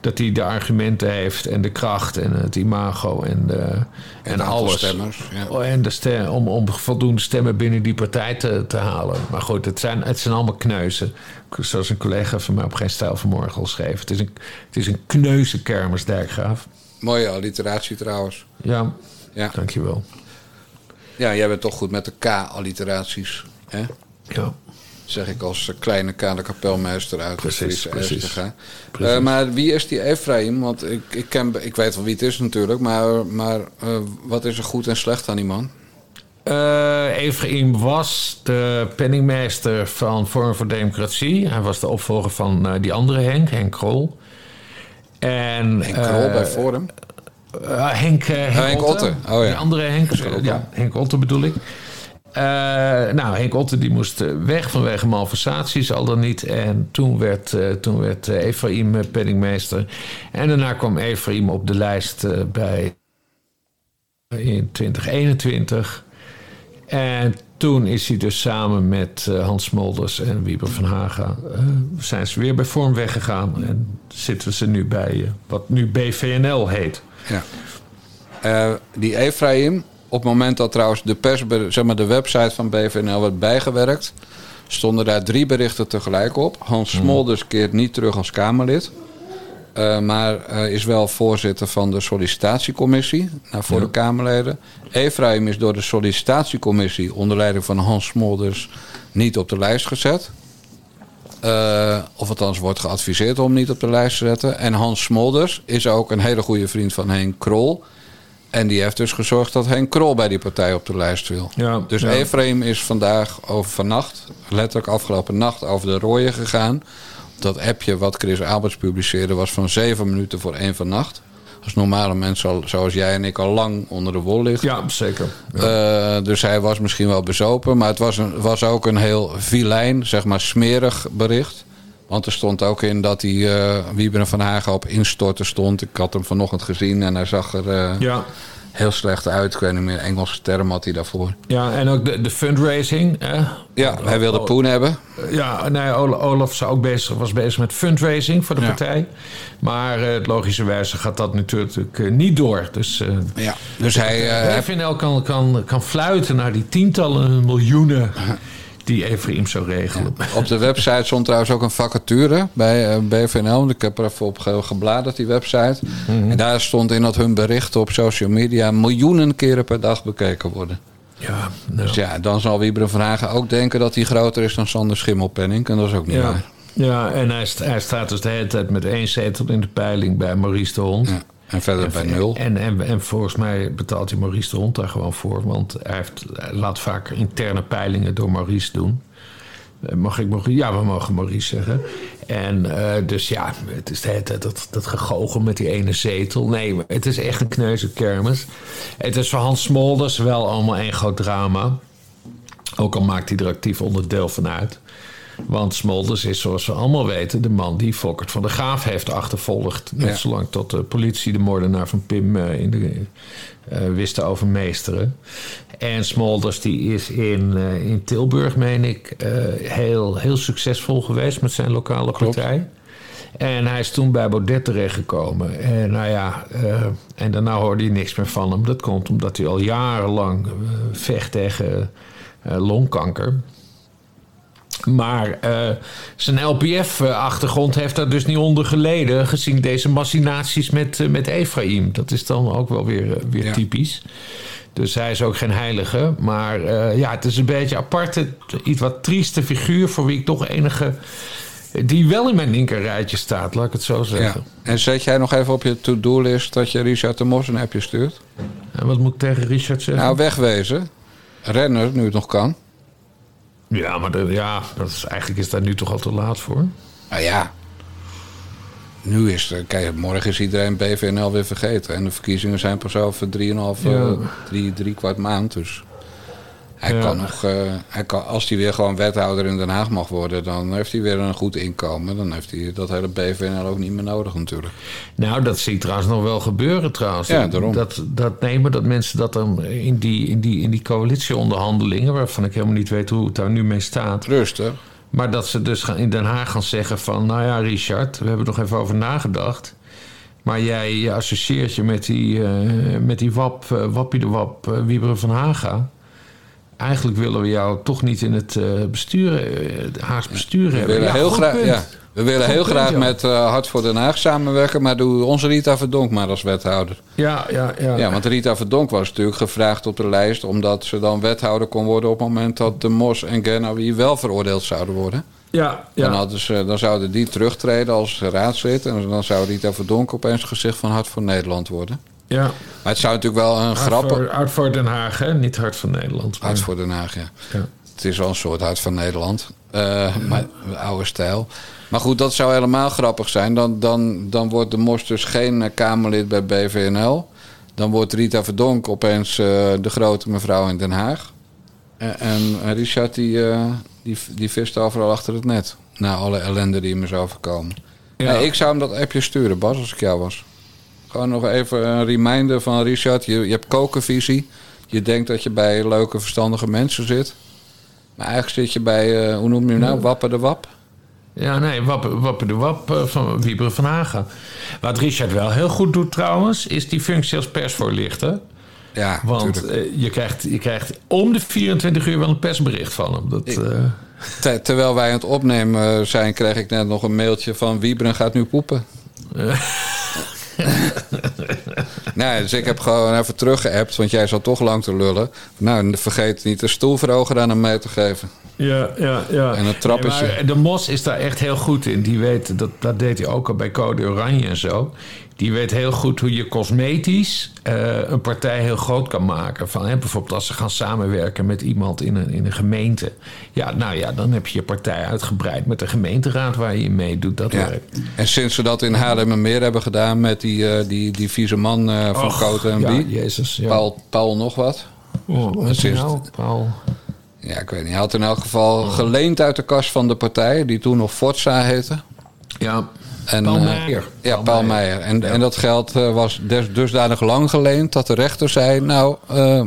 dat hij de argumenten heeft en de kracht en het imago en, de, en, alles. stemmers, ja. Oh, En de stem, om, om voldoende stemmen binnen die partij te, te halen. Maar goed, het zijn, het zijn allemaal kneuzen. Zoals een collega van mij op Geen Stijl vanmorgen al schreef. Het is een, het is een kneuzenkermis, Dijkgraaf. Mooie alliteratie trouwens. Ja, Ja, dankjewel. ja jij bent toch goed met de K-alliteraties. Hè? Ja. Zeg ik als eh, kleine kaderkapelmeester uit Precies, de Friese precies. Precies. Eh, maar wie is die Efraim? Want ik, ik, ken, ik weet wel wie het is natuurlijk. Maar, maar eh, wat is er goed en slecht aan die man? Eh Efraim was de penningmeester van Forum voor Democratie. Hij was de opvolger van eh, die andere Henk, Henk Krol. En, Henk Krol bij Forum. Henk, Henk, Henk Otte. Otte. Oh ja. Die andere Henk, ja, Henk Otte bedoel ik. Eh, nou, Henk Otte die moest eh, weg vanwege malversaties, al dan niet. En toen werd, eh, toen werd Efraim eh, penningmeester. En daarna kwam Efraim op de lijst bij in 2021. En toen is hij dus samen met Hans Smolders en Wieber van Haga... zijn ze weer bij Vorm weggegaan. En zitten ze nu bij wat nu BVNL heet. Ja. Die Efraim, Op het moment dat trouwens de, pers, zeg maar, de website van BVNL werd bijgewerkt... stonden daar drie berichten tegelijk op. Hans Smolders keert niet terug als Kamerlid. Eh, maar eh, is wel voorzitter van de sollicitatiecommissie nou, voor de Kamerleden. Ephraim is door de sollicitatiecommissie onder leiding van Hans Smolders niet op de lijst gezet. Eh, of althans wordt geadviseerd om niet op de lijst te zetten. En Hans Smolders is ook een hele goede vriend van Henk Krol. En die heeft dus gezorgd dat Henk Krol bij die partij op de lijst wil. Ja, dus ja. Is vandaag over vannacht, letterlijk afgelopen nacht, over de rooien gegaan. Dat appje wat Chris Alberts publiceerde was van zeven minuten voor één vannacht. Als normale mensen al- zoals jij en ik al lang onder de wol liggen. Ja, zeker. Eh, dus hij was misschien wel bezopen. Maar het was, een, was ook een heel vilijn, zeg maar smerig bericht. Want er stond ook in dat hij eh Wieberen van Hagen op instorten stond. Ik had hem vanochtend gezien en hij zag er eh, Ja. heel slecht uit. Ik weet niet meer, Engelse term had hij daarvoor. Ja, en ook de, de fundraising. Hè? Ja, hij wilde Oh. poen hebben. Ja, nee, Olaf, Olaf zou ook bezig, was bezig met fundraising voor de Ja. partij. Maar eh, logischerwijze gaat dat natuurlijk niet door. Dus, Ja, dus hij... hij- FNL kan, kan, kan fluiten naar die tientallen miljoenen die Ephraim zou regelen. Op de website stond trouwens ook een vacature bij eh, BVNL. Ik heb er even op ge- gebladerd, die website. Mhm. En daar stond in dat hun berichten op social media... miljoenen keren per dag bekeken worden. Ja, nou. Dus ja, dan zal Wieberen van Hagen ook denken dat hij groter is dan Sander Schimmelpenning. En dat is ook niet Ja, waar. ja en hij, hij staat dus de hele tijd met één zetel in de peiling bij Maurice de Hond. Ja, En verder bij nul. En, en, en volgens mij betaalt hij Maurice de Hond daar gewoon voor. Want hij, heeft, hij laat vaak interne peilingen door Maurice doen. Eh, Mag ik Maurice? Ja, we mogen Maurice zeggen. En eh, dus ja, het is tijd dat, dat gegogel met die ene zetel. Nee, het is echt een kneuze kermis. Het is voor Hans Smolders wel allemaal één groot drama. Ook al maakt hij er actief onderdeel van uit. Want Smolders is, zoals we allemaal weten, de man die Volkert van der Graaf heeft achtervolgd. Net Ja. zolang tot de politie de moordenaar van Pim eh, in de, eh, wist te overmeesteren. En Smolders die is in, eh, in Tilburg, meen ik, heel, heel succesvol geweest met zijn lokale partij. En hij is toen bij Baudet terechtgekomen. En nou ja, en daarna hoorde hij niks meer van hem. Dat komt omdat hij al jarenlang vecht tegen longkanker. Maar eh, zijn LPF-achtergrond heeft daar dus niet onder geleden... gezien deze machinaties met, eh, met Ephraim. Dat is dan ook wel weer, eh, weer Ja. typisch. Dus hij is ook geen heilige. Maar ja, het is een beetje aparte, iets wat trieste figuur... voor wie ik toch enige... die wel in mijn linkerrijtje staat, laat ik het zo Ja. zeggen. En zet jij nog even op je to-do-list dat je Richard de Mos een appje stuurt? En wat moet ik tegen Richard zeggen? Nou, wegwezen. Renner, nu het nog kan. Ja, maar de- ja, dat is, eigenlijk is daar nu toch al te laat voor. Nou ja. Nu is het, kijk, morgen is iedereen BVNL weer vergeten. En de verkiezingen zijn pas over 3,5, Ja. eh, drie, drie kwart maand. Dus hij Ja. kan nog, eh, hij kan, als hij weer gewoon wethouder in Den Haag mag worden, dan heeft hij weer een goed inkomen. Dan heeft hij dat hele BVNL ook niet meer nodig natuurlijk. Nou, dat zie ik trouwens nog wel gebeuren trouwens. Ja, daarom. Dat, dat nemen dat mensen dat dan in die, in, die, in die coalitieonderhandelingen... waarvan ik helemaal niet weet hoe het daar nu mee staat... Rustig. maar dat ze dus gaan, in Den Haag gaan zeggen van... nou ja, Richard, we hebben er nog even over nagedacht... maar jij associeert je met die, eh, met die wap, eh, wappie de wap, eh, Wieberen van Haga... Eigenlijk willen we jou toch niet in het eh, bestuur, eh, het Haags bestuur We hebben. willen Ja, heel graag, ja, we willen Goed heel punt, graag met eh, Hart voor Den Haag samenwerken, maar doe onze Rita Verdonk maar als wethouder. Ja, ja, ja. Ja, want Rita Verdonk was natuurlijk gevraagd op de lijst... omdat ze dan wethouder kon worden op het moment dat de Mos en Gernawi wel veroordeeld zouden worden. ja, ja. Dan, hadden ze, dan zouden die terugtreden als raadslid... en dan zou Rita Verdonk opeens gezicht van Hart voor Nederland worden. Ja. Maar het zou natuurlijk wel een voor, Hart voor Den Haag, hè? niet Hart voor Nederland. maar- Hart voor Den Haag, ja. Ja. Het is wel een soort Hart van Nederland. Eh, maar oude stijl. Maar goed, dat zou helemaal grappig zijn. Dan, dan, dan wordt de Mos dus geen eh, Kamerlid bij BVNL. Dan wordt Rita Verdonk opeens eh, de grote mevrouw in Den Haag. En, en Richard die, die, die vist overal achter het net. Na alle ellende die hem is overkomen. Ja. Nee, ik zou hem dat appje sturen, Bas, als ik jou was. Gewoon nog even een reminder van Richard. Je, je hebt kokenvisie. Je denkt dat je bij leuke, verstandige mensen zit. Maar eigenlijk zit je bij, eh, hoe noem je hem nou? Wappen de Wap? Ja, nee, Wappen de Wap eh, van Wieberen van Haga. Wat Richard wel heel goed doet trouwens, is die functie als persvoorlichter. Ja, Want eh, je, krijgt, je krijgt om de 24 uur wel een persbericht van hem. Dat, Ik- Ter- terwijl wij aan het opnemen zijn, kreeg ik net nog een mailtje van Wiebren gaat nu poepen. nee, dus ik heb gewoon even teruggeappt, want jij zat toch lang te lullen. Nou, vergeet niet de stoelverhoger aan hem mee te geven. Ja, ja, ja. En het trappetje. Nee, maar de Mos is daar echt heel goed in. Die weet, dat, dat deed hij ook al bij Code Oranje en zo. Die weet heel goed hoe je cosmetisch eh, een partij heel groot kan maken. Van, hè, bijvoorbeeld als ze gaan samenwerken met iemand in een, in een gemeente. Ja, nou ja, dan heb je je partij uitgebreid met de gemeenteraad waar je in meedoet. Dat Ja. werkt. En sinds we dat in Haarlemmermeer hebben gedaan met die, eh, die, die vieze man eh, van Och, en ja, Bie. Jezus, ja. Paul, Paul nog wat. Oh, Sinds- nou, Paul? Ja, ik weet niet. Hij had in elk geval geleend uit de kas van de partij, die toen nog Forza heette. Ja, En, Paul eh, Meijer. Ja, Paul Paul Meijer. En, en dat geld eh, was des, dusdanig lang geleend dat de rechter zei... nou, eh,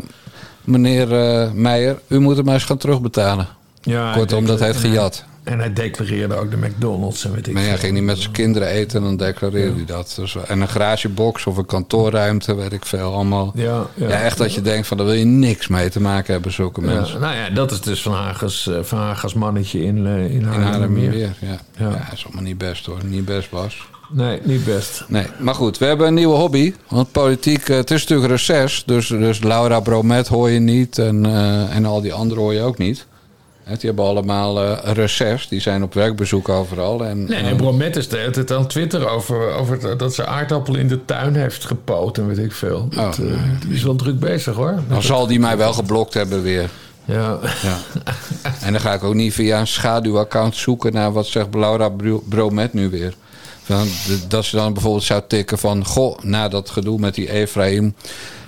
meneer Meijer, u moet het maar eens gaan terugbetalen. Ja, Kortom, dat heeft gejat. En hij declareerde ook de McDonald's en weet ik Maar ja, ging niet met zijn kinderen eten en dan declareerde hij dat. Dus, en een garagebox of een kantoorruimte, weet ik veel. Allemaal. Ja, ja. Ja, echt dat je denkt van, daar wil je niks mee te maken hebben, zulke mensen. nou ja, dat is dus Van Hagens, eh, van Hagens mannetje in, eh, in. Haarlemmermeer, ja. Ja. ja. is allemaal niet best hoor. Niet best, Bas. Nee, niet best. Nee, maar goed, we hebben een nieuwe hobby. Want politiek, eh, het is natuurlijk reces. Dus, dus Laura Bromet hoor je niet. En, en al die anderen hoor je ook niet. Die hebben allemaal eh reces. Die zijn op werkbezoek overal. En, Nee, en- en Bromet is de hele tijd aan Twitter over, over het- dat ze aardappelen in de tuin heeft gepoot en weet ik veel. Dat, Oh, eh, die is wel druk bezig hoor. dan zal die mij wel geblokt hebben weer. Ja. Ja. en dan ga ik ook niet via een schaduwaccount zoeken naar wat zegt Laura Bro- Bromet nu weer. Van, dat ze dan bijvoorbeeld zou tikken van... Goh, na dat gedoe met die Efraïm...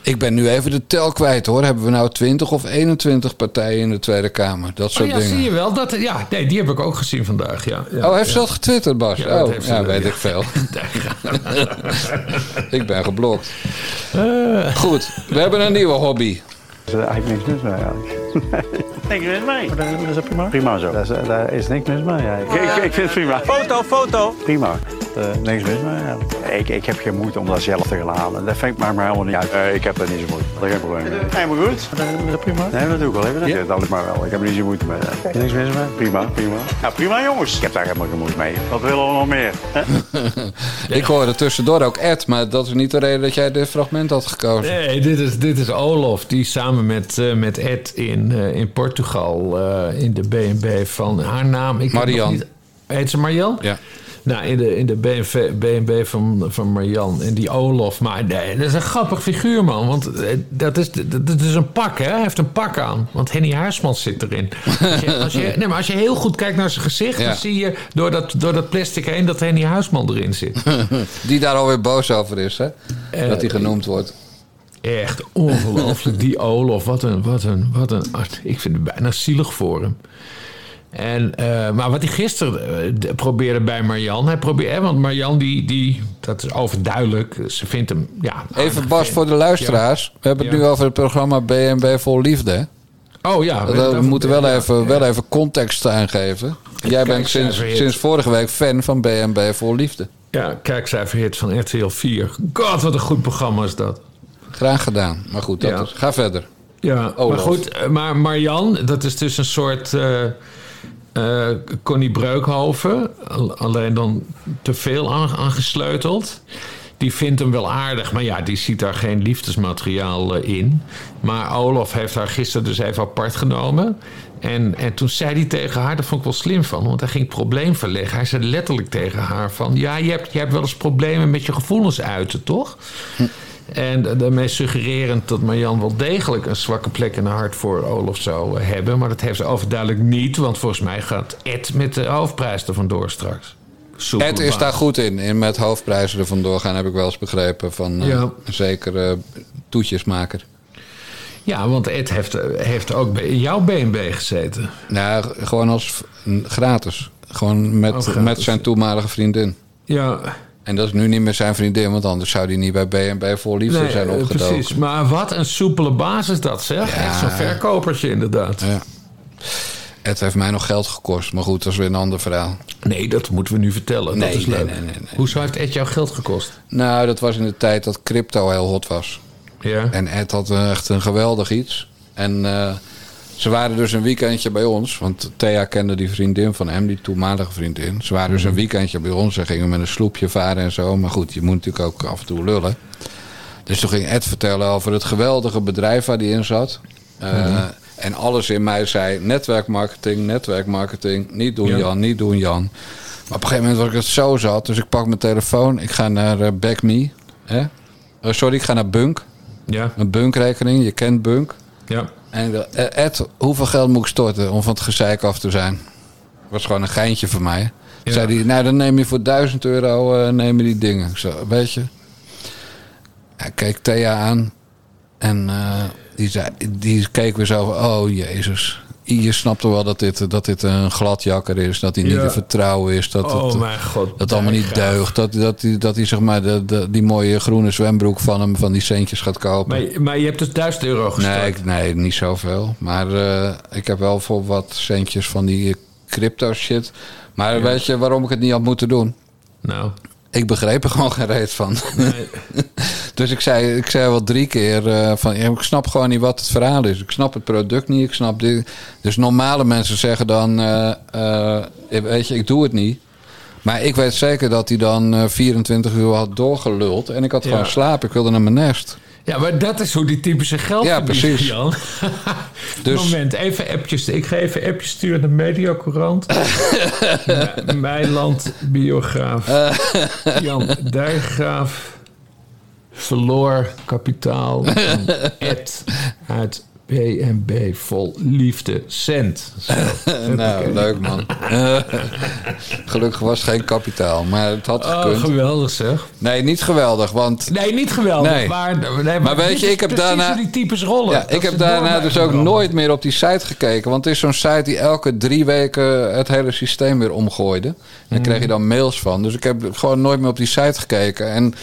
Ik ben nu even de tel kwijt hoor. Hebben we nou 20 of 21 partijen in de Tweede Kamer? Dat Oh soort ja, dingen. zie je wel. Dat, ja, nee, die heb ik ook gezien vandaag. Ja, ja, oh, heeft ja. ze dat getwitterd, Bas? Ja, dat oh, heeft ze- ja, weet ja. ik veel. ik ben geblokt. Eh. Goed, we hebben een nieuwe hobby. Er is eigenlijk niks mis mee eigenlijk. Niks mis mee. Dat is prima. Prima zo. Daar is, daar is niks mis mee. eigenlijk. Ik, ik vind het prima. Foto, foto. Prima. Eh, niks mis mee. Ik, ik heb geen moeite om dat zelf te gaan halen. Dat vind ik maakt me helemaal niet uit. Eh, ik heb daar niet zo moeite. Dat is geen probleem. mee. Helemaal goed. Dat is prima. Nee, dat doe ik wel even. Ja. Dat is maar wel. Ik heb er niet zo moeite mee. Niks mis mee. Prima, prima. Ja, prima jongens. Ik heb daar helemaal geen moeite mee. Wat willen we nog meer? Ik hoorde tussendoor ook Ed, maar dat is niet de reden dat jij dit fragment had gekozen. Nee, dit is, dit is Olof, die samen met, eh, met Ed in, in Portugal eh, in de BNB van haar naam. Ik heb nog Marian. niet- Heet ze Marian? Ja. Nou, in de, in de BNV, BNB van, van Marian en die Olof. Maar nee, dat is een grappig figuur, man. Want eh, dat is, dat, is een pak, hè? Hij heeft een pak aan. Want Henny Huismans zit erin. Als je, als je, nee, maar als je heel goed kijkt naar zijn gezicht... Ja. dan zie je door dat, door dat plastic heen dat Henny Huisman erin zit. Die daar alweer boos over is, hè? Eh, dat hij genoemd wordt. Echt ongelooflijk. Die Olof, wat een, wat een, wat een... Ik vind het bijna zielig voor hem. En, eh, maar wat hij gisteren eh, probeerde bij Marjan... Hij probeerde, want Marjan, die, die, dat is overduidelijk. Ze vindt hem... Ja, Even Bas voor de luisteraars. We hebben het Ja. nu over het programma BNB Vol Liefde. Oh ja. We moeten wel even, ja. wel even context aangeven. Jij bent sinds, sinds vorige week fan van BNB Vol Liefde. Ja, kijkcijferhit van RTL 4. God, wat een goed programma is dat. Graag gedaan. Maar goed, dat is, ga verder. Ja, Olaf. maar goed, eh, maar Marjan, dat is dus een soort eh eh, Connie Breukhoven. al- Alleen dan te veel aan- aangesleuteld. Die vindt hem wel aardig, maar ja, die ziet daar geen liefdesmateriaal eh, in. Maar Olaf heeft haar gisteren dus even apart genomen. En, en toen zei hij tegen haar, dat vond ik wel slim van, want hij ging probleem verleggen. Hij zei letterlijk tegen haar van, ja, je hebt, je hebt wel eens problemen met je gevoelens uiten, toch? En da- daarmee suggererend dat Marjan wel degelijk een zwakke plek in haar hart voor Olaf zou eh, hebben. Maar dat heeft ze overduidelijk niet, want volgens mij gaat Ed met de hoofdprijs er vandoor straks. Soepele Ed is baas. daar goed in. in met hoofdprijzen er vandoor gaan, heb ik wel eens begrepen. Van eh, Ja. een zekere toetjesmaker. Ja, want Ed heeft, eh, heeft ook bij- in jouw BNB gezeten. Nou, gewoon als gratis. Gewoon met, Oh, gratis. met zijn toenmalige vriendin. Ja, En dat is nu niet meer zijn vriendin, want anders zou hij niet bij BNB voor liefde nee, zijn eh, opgedoken. precies. Maar wat een soepele baas is dat, zeg. Ja. Echt zo'n verkopertje, inderdaad. Ja. Het heeft mij nog geld gekost, maar goed, dat is weer een ander verhaal. Nee, dat moeten we nu vertellen. Nee, dat is nee, leuk. nee. Hoezo heeft Ed jou geld gekost? Nou, dat was in de tijd dat crypto heel hot was. Ja. En Ed had echt een geweldig iets. En eh, ze waren dus een weekendje bij ons. Want Thea kende die vriendin van hem, die toenmalige vriendin. Ze waren dus een weekendje bij ons. Ze gingen met een sloepje varen en zo. Maar goed, je moet natuurlijk ook af en toe lullen. Dus toen ging Ed vertellen over het geweldige bedrijf waar hij in zat. Eh, En alles in mij zei: netwerkmarketing, netwerkmarketing. Niet doen, Ja. Jan, niet doen, Jan. Maar op een gegeven moment was ik het zo zat. Dus ik pak mijn telefoon. Ik ga naar Back Me. Hè? Eh, sorry, ik ga naar Bunk. Ja. Een Bunk-rekening. Je kent Bunk. Ja. En ik eh, Ed, hoeveel geld moet ik storten om van het gezeik af te zijn? Dat was gewoon een geintje voor mij. Ja. Zei hij, nou dan neem je voor 1000 euro neem je die dingen. Ik weet je. Hij keek Thea aan. En eh, die, zei, die keek weer zo van, oh jezus. Je snapt toch wel dat dit, dat dit een gladjakker is. Dat hij niet Ja. te vertrouwen is. Dat Oh het, mijn god. dat het allemaal niet deugt. Dat, dat, die, dat hij zeg maar de, de, die mooie groene zwembroek van hem, van die centjes gaat kopen. Maar, maar je hebt dus 1000 euro gestort. Nee, ik- nee, niet zoveel. Maar eh, ik heb wel voor wat centjes van die crypto shit. Maar weet je waarom ik het niet had moeten doen? Nou. Ik begreep er gewoon geen reet van. dus ik zei, ik zei wel drie keer eh, van... ja, ik snap gewoon niet wat het verhaal is. Ik snap het product niet. Ik snap dit. Dus normale mensen zeggen dan... eh, eh, weet je, ik doe het niet. Maar ik weet zeker dat hij dan eh, 24 uur had doorgeluld. En ik had Ja. gewoon slaap. Ik wilde naar mijn nest. Ja, maar dat is hoe die typische geld Ja, precies. Jan. Dus- Moment, even appjes. Ik ga even appjes sturen naar Mediacourant. M- Meiland, biograaf. Jan Dijkgraaf verloor kapitaal. van Ed uit BNB vol liefde cent. Nou, leuk man. Gelukkig was het geen kapitaal, maar het had Oh, gekund. geweldig zeg. Nee, niet geweldig, want... Nee, niet geweldig. Nee. Maar, nee, Maar weet je, ik heb daarna- die types rollen. Ja, ik heb daarna dus ook rollen. nooit meer op die site gekeken. Want het is zo'n site die elke drie weken het hele systeem weer omgooide. En daar Mhm. kreeg je dan mails van. Dus ik heb gewoon nooit meer op die site gekeken. En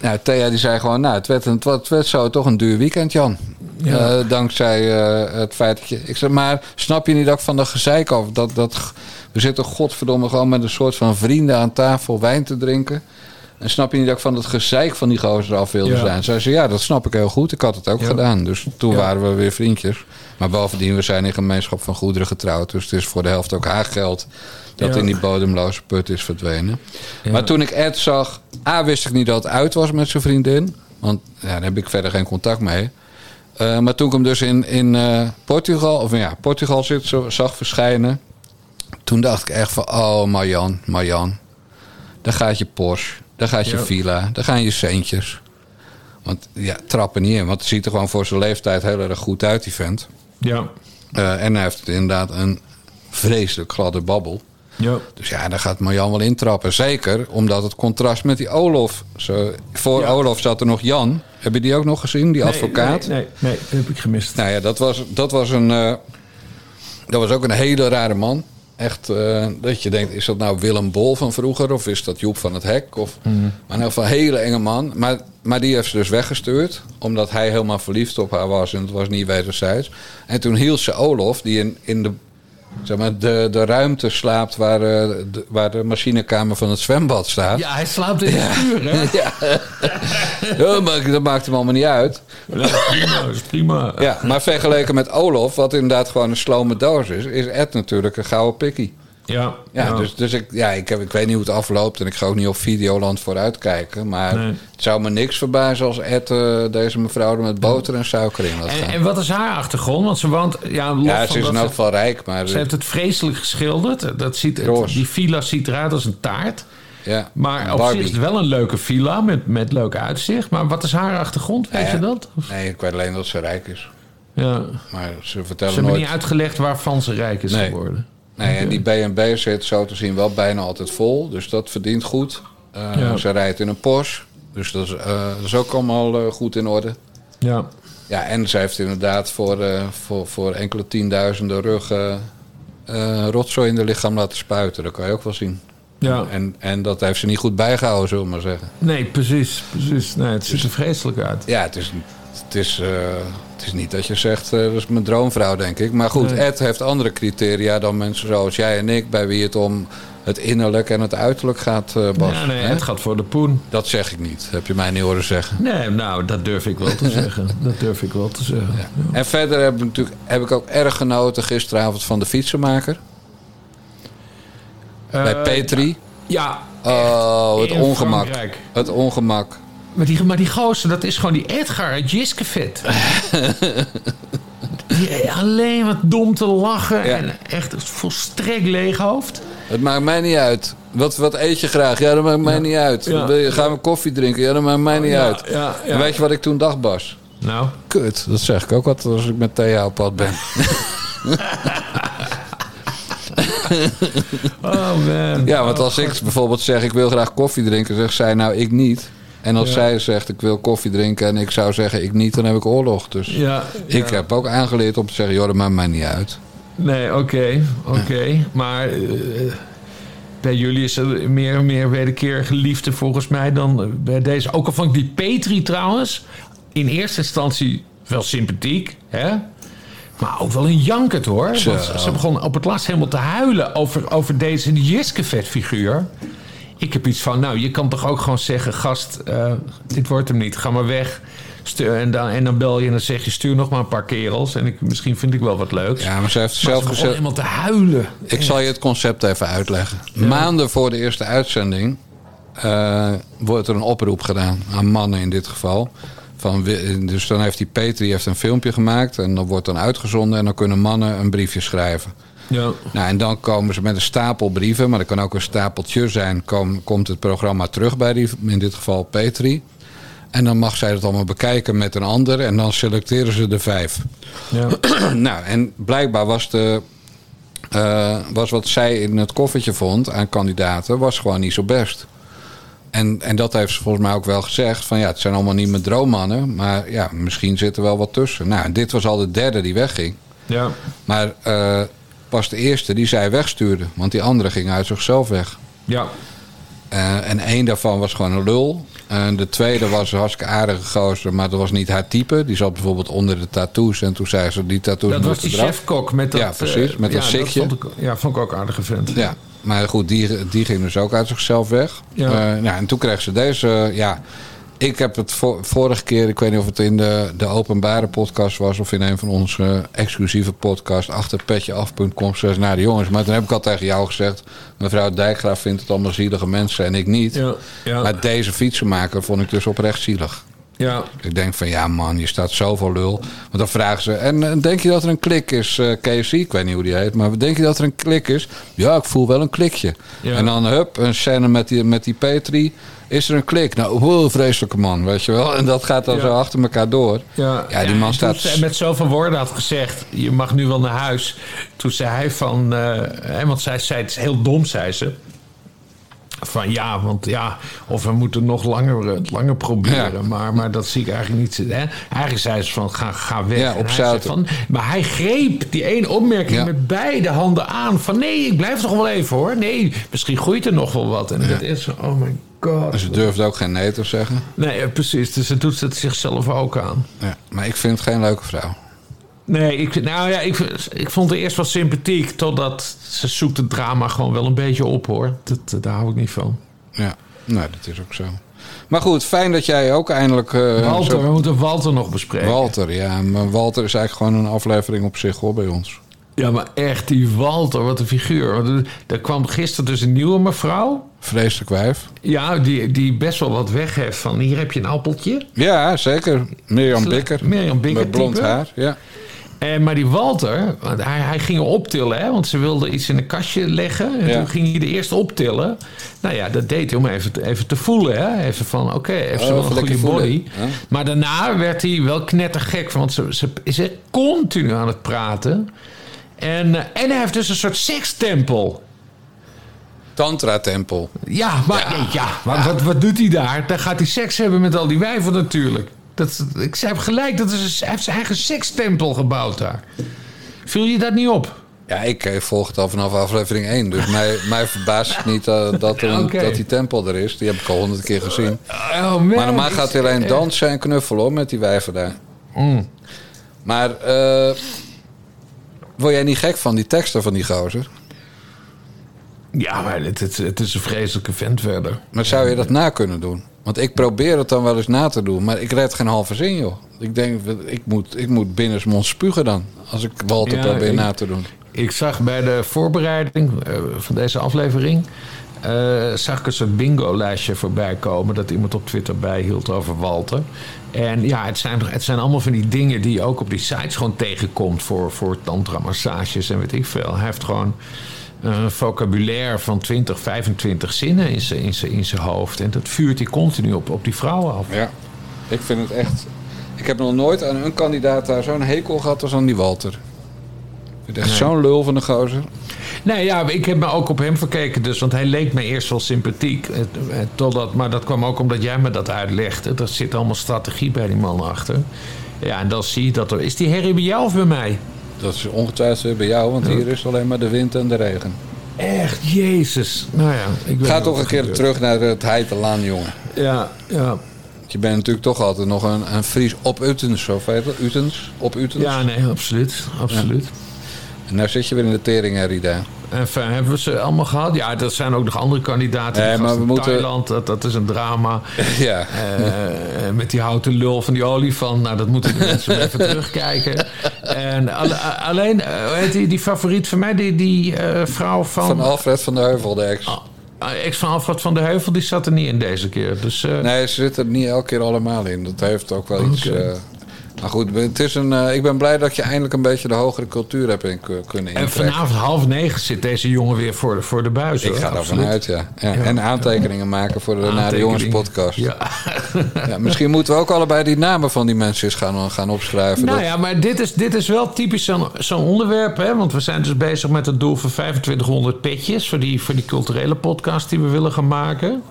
nou, Thea die zei gewoon, nou, het werd, een, het werd- het werd zo toch een duur weekend, Jan. Ja. Eh, dankzij eh, het feit dat je... Ik zeg, maar snap je niet ook van de gezeik af? Dat, dat, we zitten godverdomme gewoon met een soort van vrienden aan tafel wijn te drinken. En snap je niet dat ik van het gezeik van die gozer af wilde Ja. zijn? Zij zei, ja, dat snap ik heel goed. Ik had het ook Ja. gedaan. Dus toen Ja. waren we weer vriendjes. Maar bovendien, we zijn in gemeenschap van goederen getrouwd. Dus het is voor de helft ook haar geld dat in die bodemloze put is verdwenen. Maar toen ik Ed zag, A, wist ik niet dat het uit was met zijn vriendin. Want ja, daar heb ik verder geen contact mee. Eh, maar toen ik hem dus in, in eh, Portugal, of ja, Portugal zit, zo, zag verschijnen. Toen dacht ik echt van, oh Marjan, Marjan. Daar gaat je Porsche, daar gaat je Ja. villa, daar gaan je centjes. Want ja, trappen niet in. Want het ziet er gewoon voor zijn leeftijd heel erg goed uit, die vent. Ja, Eh, en hij heeft inderdaad een vreselijk gladde babbel. ja. Dus ja, daar gaat Marjan wel intrappen. Zeker omdat het contrast met die Olof. Zo, voor Ja. Olof zat er nog Jan. Heb je die ook nog gezien, die Nee, advocaat? Nee, nee, nee, dat heb ik gemist. Nou ja, dat was, dat was een. eh, dat was ook een hele rare man. Echt, eh, dat je denkt, is dat nou Willem Bol van vroeger? Of is dat Joep van het Hek? Of, Maar in ieder geval een hele enge man. Maar, maar die heeft ze dus weggestuurd. Omdat hij helemaal verliefd op haar was. En het was niet wederzijds. En toen hield ze Olof, die in, in de, zeg maar, de, de ruimte slaapt... Waar, eh, de, waar de machinekamer van het zwembad staat. Ja, hij slaapt in het vuur, hè? Ja. Ja, maar dat maakt hem allemaal niet uit. Ja, prima, is prima. Ja, maar vergeleken met Olof, wat inderdaad gewoon een slome doos is, is Ed natuurlijk een gouden pikkie. Ja, Ja, dus, dus ik, ja, ik, heb, ik weet niet hoe het afloopt en ik ga ook niet op Videoland vooruit kijken. Maar Nee. het zou me niks verbazen als Ed eh, deze mevrouw er met boter en suiker in laat En, gaan. en wat is haar achtergrond? Want ze woont... Ja, los ja, ze is in elk geval rijk, maar... Ze heeft het vreselijk geschilderd. Dat ziet, het- die villa ziet eruit als een taart. ja, Maar op zich is het wel een leuke villa met, met leuk uitzicht. Maar wat is haar achtergrond? Weet Ja, je dat? Nee, ik weet alleen dat ze rijk is. Ja. Maar ze Ze vertellen hebben nooit... niet uitgelegd waarvan ze rijk is Nee. geworden. Nee, en die B&B zit zo te zien wel bijna altijd vol. Dus dat verdient goed. Eh, Ja. Ze rijdt in een Porsche. Dus dat is, eh, dat is ook allemaal eh, goed in orde. Ja. Ja, en ze heeft inderdaad voor, voor, voor enkele tienduizenden rug eh, rotzooi in de lichaam laten spuiten. Dat kan je ook wel zien. Ja. En, en dat heeft ze niet goed bijgehouden, zullen we maar zeggen. Nee, precies. precies. Nee, het ziet er vreselijk uit. Ja, het is, het is, het is niet dat je zegt, eh, dat is mijn droomvrouw, denk ik. Maar goed, Nee. Ed heeft andere criteria dan mensen zoals jij en ik... bij wie het om het innerlijk en het uiterlijk gaat, eh, Bas. Ja, nee, het gaat voor de poen. Dat zeg ik niet, heb je mij niet horen zeggen. Nee, nou, dat durf ik wel te zeggen. Dat durf ik wel te zeggen. En verder heb ik, natuurlijk, heb ik ook erg genoten gisteravond van de fietsenmaker. bij Eh, Petri. Ja, Oh, het in ongemak. Frankrijk. Het ongemak. Maar die, maar die gozer, dat is gewoon die Edgar uit Jiskevet. Die alleen wat dom te lachen Ja. en echt volstrekt leeg hoofd. Het maakt mij niet uit. Wat, wat eet je graag? Ja, dat maakt mij niet uit. Ja. Gaan we koffie drinken? Ja, dat maakt mij niet uit. En weet je wat ik toen dacht, Bas? Nou, Kut, dat zeg ik ook altijd als ik met Thea op pad ben. oh man. Ja, want als ik bijvoorbeeld zeg ik wil graag koffie drinken, zegt zij nou ik niet. En als Ja. zij zegt ik wil koffie drinken en ik zou zeggen ik niet, dan heb ik oorlog. Dus Ja, ik heb ook aangeleerd om te zeggen, joh, dat maakt mij niet uit. Nee, oké, oké. Maar eh, bij jullie is er meer en meer wederkerige liefde volgens mij dan bij deze. Ook al vond ik die Petri trouwens in eerste instantie wel sympathiek, hè? Maar ook wel een jankert hoor. Want ze begon op het laatst helemaal te huilen over, over deze Jiskevet figuur. Ik heb iets van, nou, je kan toch ook gewoon zeggen... gast, eh, dit wordt hem niet, ga maar weg. Stuur, en, dan, en dan bel je en dan zeg je... stuur nog maar een paar kerels... en ik, misschien vind ik wel wat leuks. Ja, maar ze heeft Maar zelf gezegd. helemaal te huilen. Ik zal je het concept even uitleggen. Maanden voor de eerste uitzending eh, wordt er een oproep gedaan aan mannen in dit geval. Van, dus dan heeft die Petri heeft een filmpje gemaakt en dat wordt dan uitgezonden en dan kunnen mannen een briefje schrijven. Ja. Nou, en dan komen ze met een stapel brieven, maar dat kan ook een stapeltje zijn. Kom, komt het programma terug bij die, in dit geval Petri. En dan mag zij dat allemaal bekijken met een ander en dan selecteren ze de vijf. Ja. nou, en blijkbaar was, de, eh, was wat zij in het koffertje vond aan kandidaten, was gewoon niet zo best. En, en dat heeft ze volgens mij ook wel gezegd. Van ja, het zijn allemaal niet mijn droommannen. Maar ja, misschien zit er wel wat tussen. Nou, dit was al de derde die wegging. ja. Maar eh, pas de eerste die zij wegstuurde. Want die andere ging uit zichzelf weg. Ja. Eh, en één daarvan was gewoon een lul. En de tweede was een hartstikke aardige gozer, maar dat was niet haar type. Die zat bijvoorbeeld onder de tattoos. En toen zei ze, die tattoos Dat was die chefkok met dat... Ja, precies, eh, met een ja, sikje. Dat vond ik, ja, vond ik ook aardige vent. Ja, maar goed, die, die ging dus ook uit zichzelf weg. Ja. Eh, nou, en toen kreeg ze deze. ja, ik heb het vo- vorige keer, ik weet niet of het in de, de openbare podcast was of in een van onze exclusieve podcasts, achter petjeaf.com, naar de jongens. Maar toen heb ik al tegen jou gezegd, mevrouw Dijkgraaf vindt het allemaal zielige mensen en ik niet. Ja, ja. Maar deze fietsenmaker vond ik dus oprecht zielig. Ja. Ik denk van ja man, je staat zoveel lul. Want dan vragen ze, en denk je dat er een klik is, eh KFC? Ik weet niet hoe die heet, maar denk je dat er een klik is? Ja, ik voel wel een klikje. Ja. En dan hup, een scène met die, met die Petri. Is er een klik? Nou, wow, vreselijke man, weet je wel. En dat gaat dan Ja. zo achter elkaar door. Ja, Ja, die man en staat- Toen ze met zoveel woorden had gezegd: Je mag nu wel naar huis. Toen zei hij van. eh, hè, want zij zei het is heel dom, zei ze. Van ja, want ja, of we moeten nog langer, eh, langer proberen. Ja. Maar, maar dat zie ik eigenlijk niet. Hè? Eigenlijk zei ze van ga, ga weg. Ja, op hij van, Maar hij greep die één opmerking Ja. met beide handen aan. Van nee, ik blijf toch wel even hoor. Nee, misschien groeit er nog wel wat. En dat is zo, oh my god. Ze durfde ook geen nee te zeggen. Nee, eh, precies. Dus ze doet het zichzelf ook aan. Ja, maar ik vind het geen leuke vrouw. Nee, ik, nou ja, ik, ik vond haar eerst wel sympathiek. Totdat ze zoekt het drama gewoon wel een beetje op hoor. Dat, daar hou ik niet van. Ja, nou, dat is ook zo. Maar goed, fijn dat jij ook eindelijk... eh, Walter, zo- we moeten Walter nog bespreken. Walter, ja. Maar Walter is eigenlijk gewoon een aflevering op zich hoor bij ons. Ja, maar echt, die Walter, wat een figuur. Er- Er kwam gisteren dus een nieuwe mevrouw. Vreselijk wijf. Ja, die, die best wel wat weg heeft van hier heb je een appeltje. Ja, zeker. Mirjam Bikker. Mirjam Bikker Met blond type. haar, ja. En, maar die Walter, hij, hij ging optillen, hè, want ze wilde iets in een kastje leggen. En Ja. toen ging hij de eerst optillen. Nou ja, dat deed hij om even te, even te voelen. Hè. Even van, oké, heeft ze Oh, wel een even goede body. Maar daarna werd hij wel knettergek, want ze, ze is echt continu aan het praten. En, eh, en hij heeft dus een soort sekstempel. Tantra-tempel. Ja, maar, ja. ja, maar Wat, wat doet hij daar? Dan gaat hij seks hebben met al die wijven natuurlijk. Dat, ik zei hem gelijk, dat is, hij heeft zijn eigen sekstempel gebouwd daar. Viel je dat niet op? Ja, ik eh, volg het al vanaf aflevering 1. Dus mij, mij verbaast het niet eh, dat, er dat die tempel er is. Die heb ik al honderd keer gezien. Oh man. Maar normaal gaat hij alleen dansen en knuffelen hoor, met die wijven daar. Mm. Maar eh, word jij niet gek van die teksten van die gozer? Ja, maar het, het, het is een vreselijke vent verder. Maar zou je dat na kunnen doen? Want ik probeer het dan wel eens na te doen, maar ik red geen halve zin, joh. Ik denk, ik moet, ik moet binnensmond spugen dan, als ik Walter Ja, probeer ik- na te doen. Ik zag bij de voorbereiding eh, van deze aflevering... eh, zag ik een soort bingo-lijstje voorbij komen... dat iemand op Twitter bijhield over Walter. En ja, het zijn, het zijn allemaal van die dingen die je ook op die sites gewoon tegenkomt... voor, voor tantra-massages en weet ik veel. Hij heeft gewoon een vocabulaire van 20, 25 zinnen in zijn, in zijn, in zijn hoofd. En dat vuurt hij continu op, op die vrouwen af. Ja, ik vind het echt... Ik heb nog nooit aan een kandidaat daar zo'n hekel gehad als aan die Walter. Ik vind het echt Nee. zo'n lul van een gozer. Nee, ja, ik heb me ook op hem verkeken dus. Want hij leek me eerst wel sympathiek. eh, eh, Totdat, maar dat kwam ook omdat jij me dat uitlegde. Er zit allemaal strategie bij die man achter. Ja, en dan zie je dat er... Is die herrie bij jou of bij mij? Dat is ongetwijfeld bij jou, want hier is alleen maar de wind en de regen. Echt, jezus. Nou ja, ik Ga toch een er keer gebeurt. terug naar het Heitelaan, jongen. Ja, ja. Je bent natuurlijk toch altijd nog een, een Fries op Utens, of heet? Utens? Op Utens? Ja, nee, absoluut. absoluut. En nou zit je weer in de teringherrie daar. Enfin, hebben we ze allemaal gehad? Ja, er zijn ook nog andere kandidaten. Nee, maar we moeten- Thailand, dat, dat is een drama. Ja. Eh, met die houten lul van die olifant. Nou, dat moeten de mensen even terugkijken. En al- alleen, eh, hoe heet die, die favoriet van mij, die, die eh, vrouw van... Van Alfred van de Heuvel, de ex. Ah, ex van Alfred van de Heuvel, die zat er niet in deze keer. Dus, eh, Nee, ze zitten er niet elke keer allemaal in. Dat heeft ook wel iets... Eh, maar goed, het is een, eh, ik ben blij dat je eindelijk een beetje de hogere cultuur hebt in, kunnen en intrekken. vanavond half negen zit deze jongen weer voor de, voor de buis. Ik hoor, ga ervan uit, ja. ja. En aantekeningen maken voor de Naar de. Jongens podcast. Ja. Ja, misschien moeten we ook allebei die namen van die mensen eens gaan, gaan opschrijven. Nou Dat- ja, maar dit is, dit is wel typisch zo'n zo'n onderwerp. Hè? Want we zijn dus bezig met het doel van 2500 petjes... voor die, voor die culturele podcast die we willen gaan maken.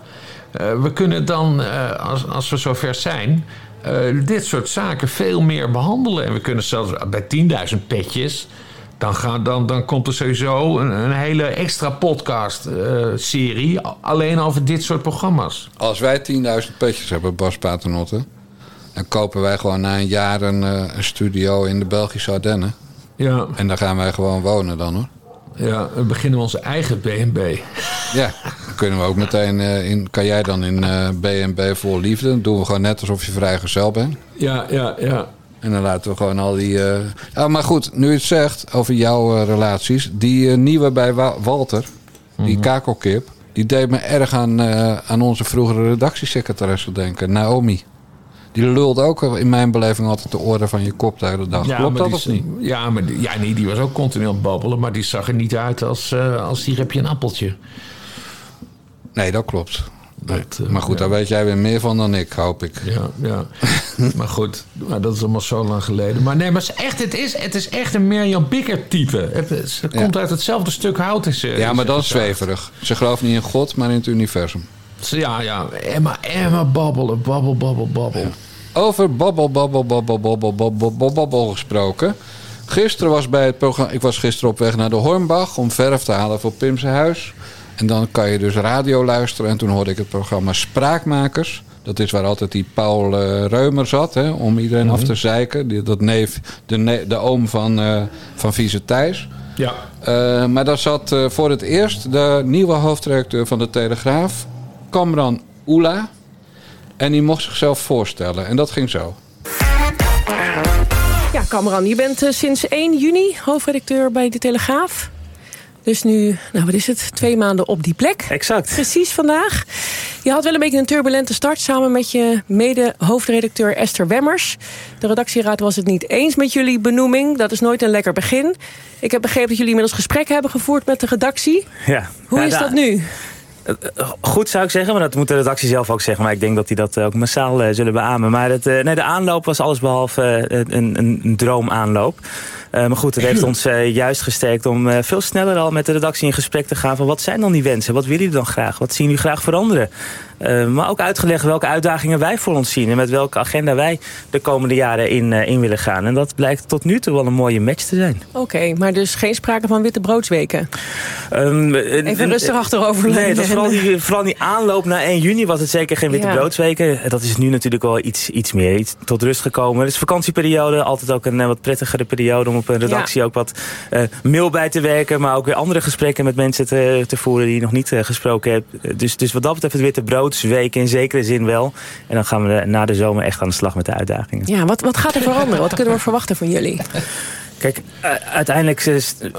Eh, we kunnen dan, eh, als, als we zover zijn... eh, dit soort zaken veel meer behandelen. En we kunnen zelfs bij 10.000 petjes... Dan, gaan, dan, dan komt er sowieso een, een hele extra podcast-serie... alleen over dit soort programma's. Als wij 10.000 petjes hebben, Bas Paternotte... dan kopen wij gewoon na een jaar een, eh, een studio in de Belgische Ardennen. Ja. En daar gaan wij gewoon wonen dan, hoor. Ja, we beginnen onze eigen B&B. Ja, dan kunnen we ook meteen eh, in... Kan jij dan in eh B&B voor liefde? Dan doen we gewoon net alsof je vrijgezel bent. Ja, ja, ja. En dan laten we gewoon al die... eh, Ja, maar goed, nu je het zegt over jouw relaties. Die nieuwe bij Wa- Walter, die kakelkip... die deed me erg aan, aan onze vroegere redactiesecretaresse denken. Naomi. Die lult ook in mijn beleving altijd de oren van je kop de hele dag. Klopt maar dat die, of niet? Ja, maar die, ja, nee, die was ook continu aan het babbelen. Maar die zag er niet uit als, eh als die repje een appeltje. Nee, dat klopt. Dat, eh, maar goed, ja. daar weet jij weer meer van dan ik, hoop ik. Ja, ja. maar goed, maar dat is allemaal zo lang geleden. Maar nee, maar het is echt, het is, het is echt een Mirjam Bikker type. Het, is- het Ja. komt uit hetzelfde stuk hout. Is, Ja, maar is dan zweverig. Ze gelooft niet in God, maar in het universum. Ja, ja. Emma, Emma babbelen, babbel, babbel, babbel. Over babbel, babbel, babbel, babbel, babbel, babbel, gesproken. Gisteren was bij het programma... Ik was gisteren op weg naar de Hornbach om verf te halen voor Pim's huis. En dan kan je dus radio luisteren. En toen hoorde ik het programma Spraakmakers. Dat is waar altijd die Paul eh, Reumer zat, hè, om iedereen af te zeiken. Die, dat neef, de, ne- de oom van, eh van Vieze Thijs. Ja. Eh, maar daar zat voor het eerst de nieuwe hoofdredacteur van de Telegraaf, Kamran Oela. En die mocht zichzelf voorstellen. En dat ging zo. Ja, Cameron, je bent eh, sinds 1 juni hoofdredacteur bij De Telegraaf. Dus nu, nou wat is het, twee maanden op die plek. Exact. Precies vandaag. Je had wel een beetje een turbulente start samen met je mede-hoofdredacteur Esther Wemmers. De redactieraad was het niet eens met jullie benoeming. Dat is nooit een lekker begin. Ik heb begrepen dat jullie inmiddels gesprek hebben gevoerd met de redactie. Ja. Hoe Ja, is da- dat nu? Goed zou ik zeggen, maar dat moet de redactie zelf ook zeggen. Maar ik denk dat die dat ook massaal eh, zullen beamen. Maar eh, nee, de aanloop was allesbehalve eh, een, een, een droomaanloop. Eh, maar goed, het heeft ons eh, juist gesterkt om eh, veel sneller al met de redactie in gesprek te gaan... van wat zijn dan die wensen? Wat willen jullie dan graag? Wat zien jullie graag veranderen? Maar ook uitgelegd welke uitdagingen wij voor ons zien... en met welke agenda wij de komende jaren in, in willen gaan. En dat blijkt tot nu toe wel een mooie match te zijn. Oké, maar dus geen sprake van witte broodsweken. Ehm, Even rustig achterover Nee, vooral die, vooral die aanloop naar 1 juni was het zeker geen witte Ja. broodsweken. Dat is nu natuurlijk wel iets, iets meer iets tot rust gekomen. Het is vakantieperiode, altijd ook een wat prettigere periode... om op een redactie ook wat eh, mail bij te werken... maar ook weer andere gesprekken met mensen te, te voeren... die je nog niet eh, gesproken hebt. Dus, dus wat dat betreft het witte broodsweek in zekere zin wel. En dan gaan we na de zomer echt aan de slag met de uitdagingen. Ja, wat, wat gaat er veranderen? Wat kunnen we verwachten van jullie? Kijk, eh, uiteindelijk is eh,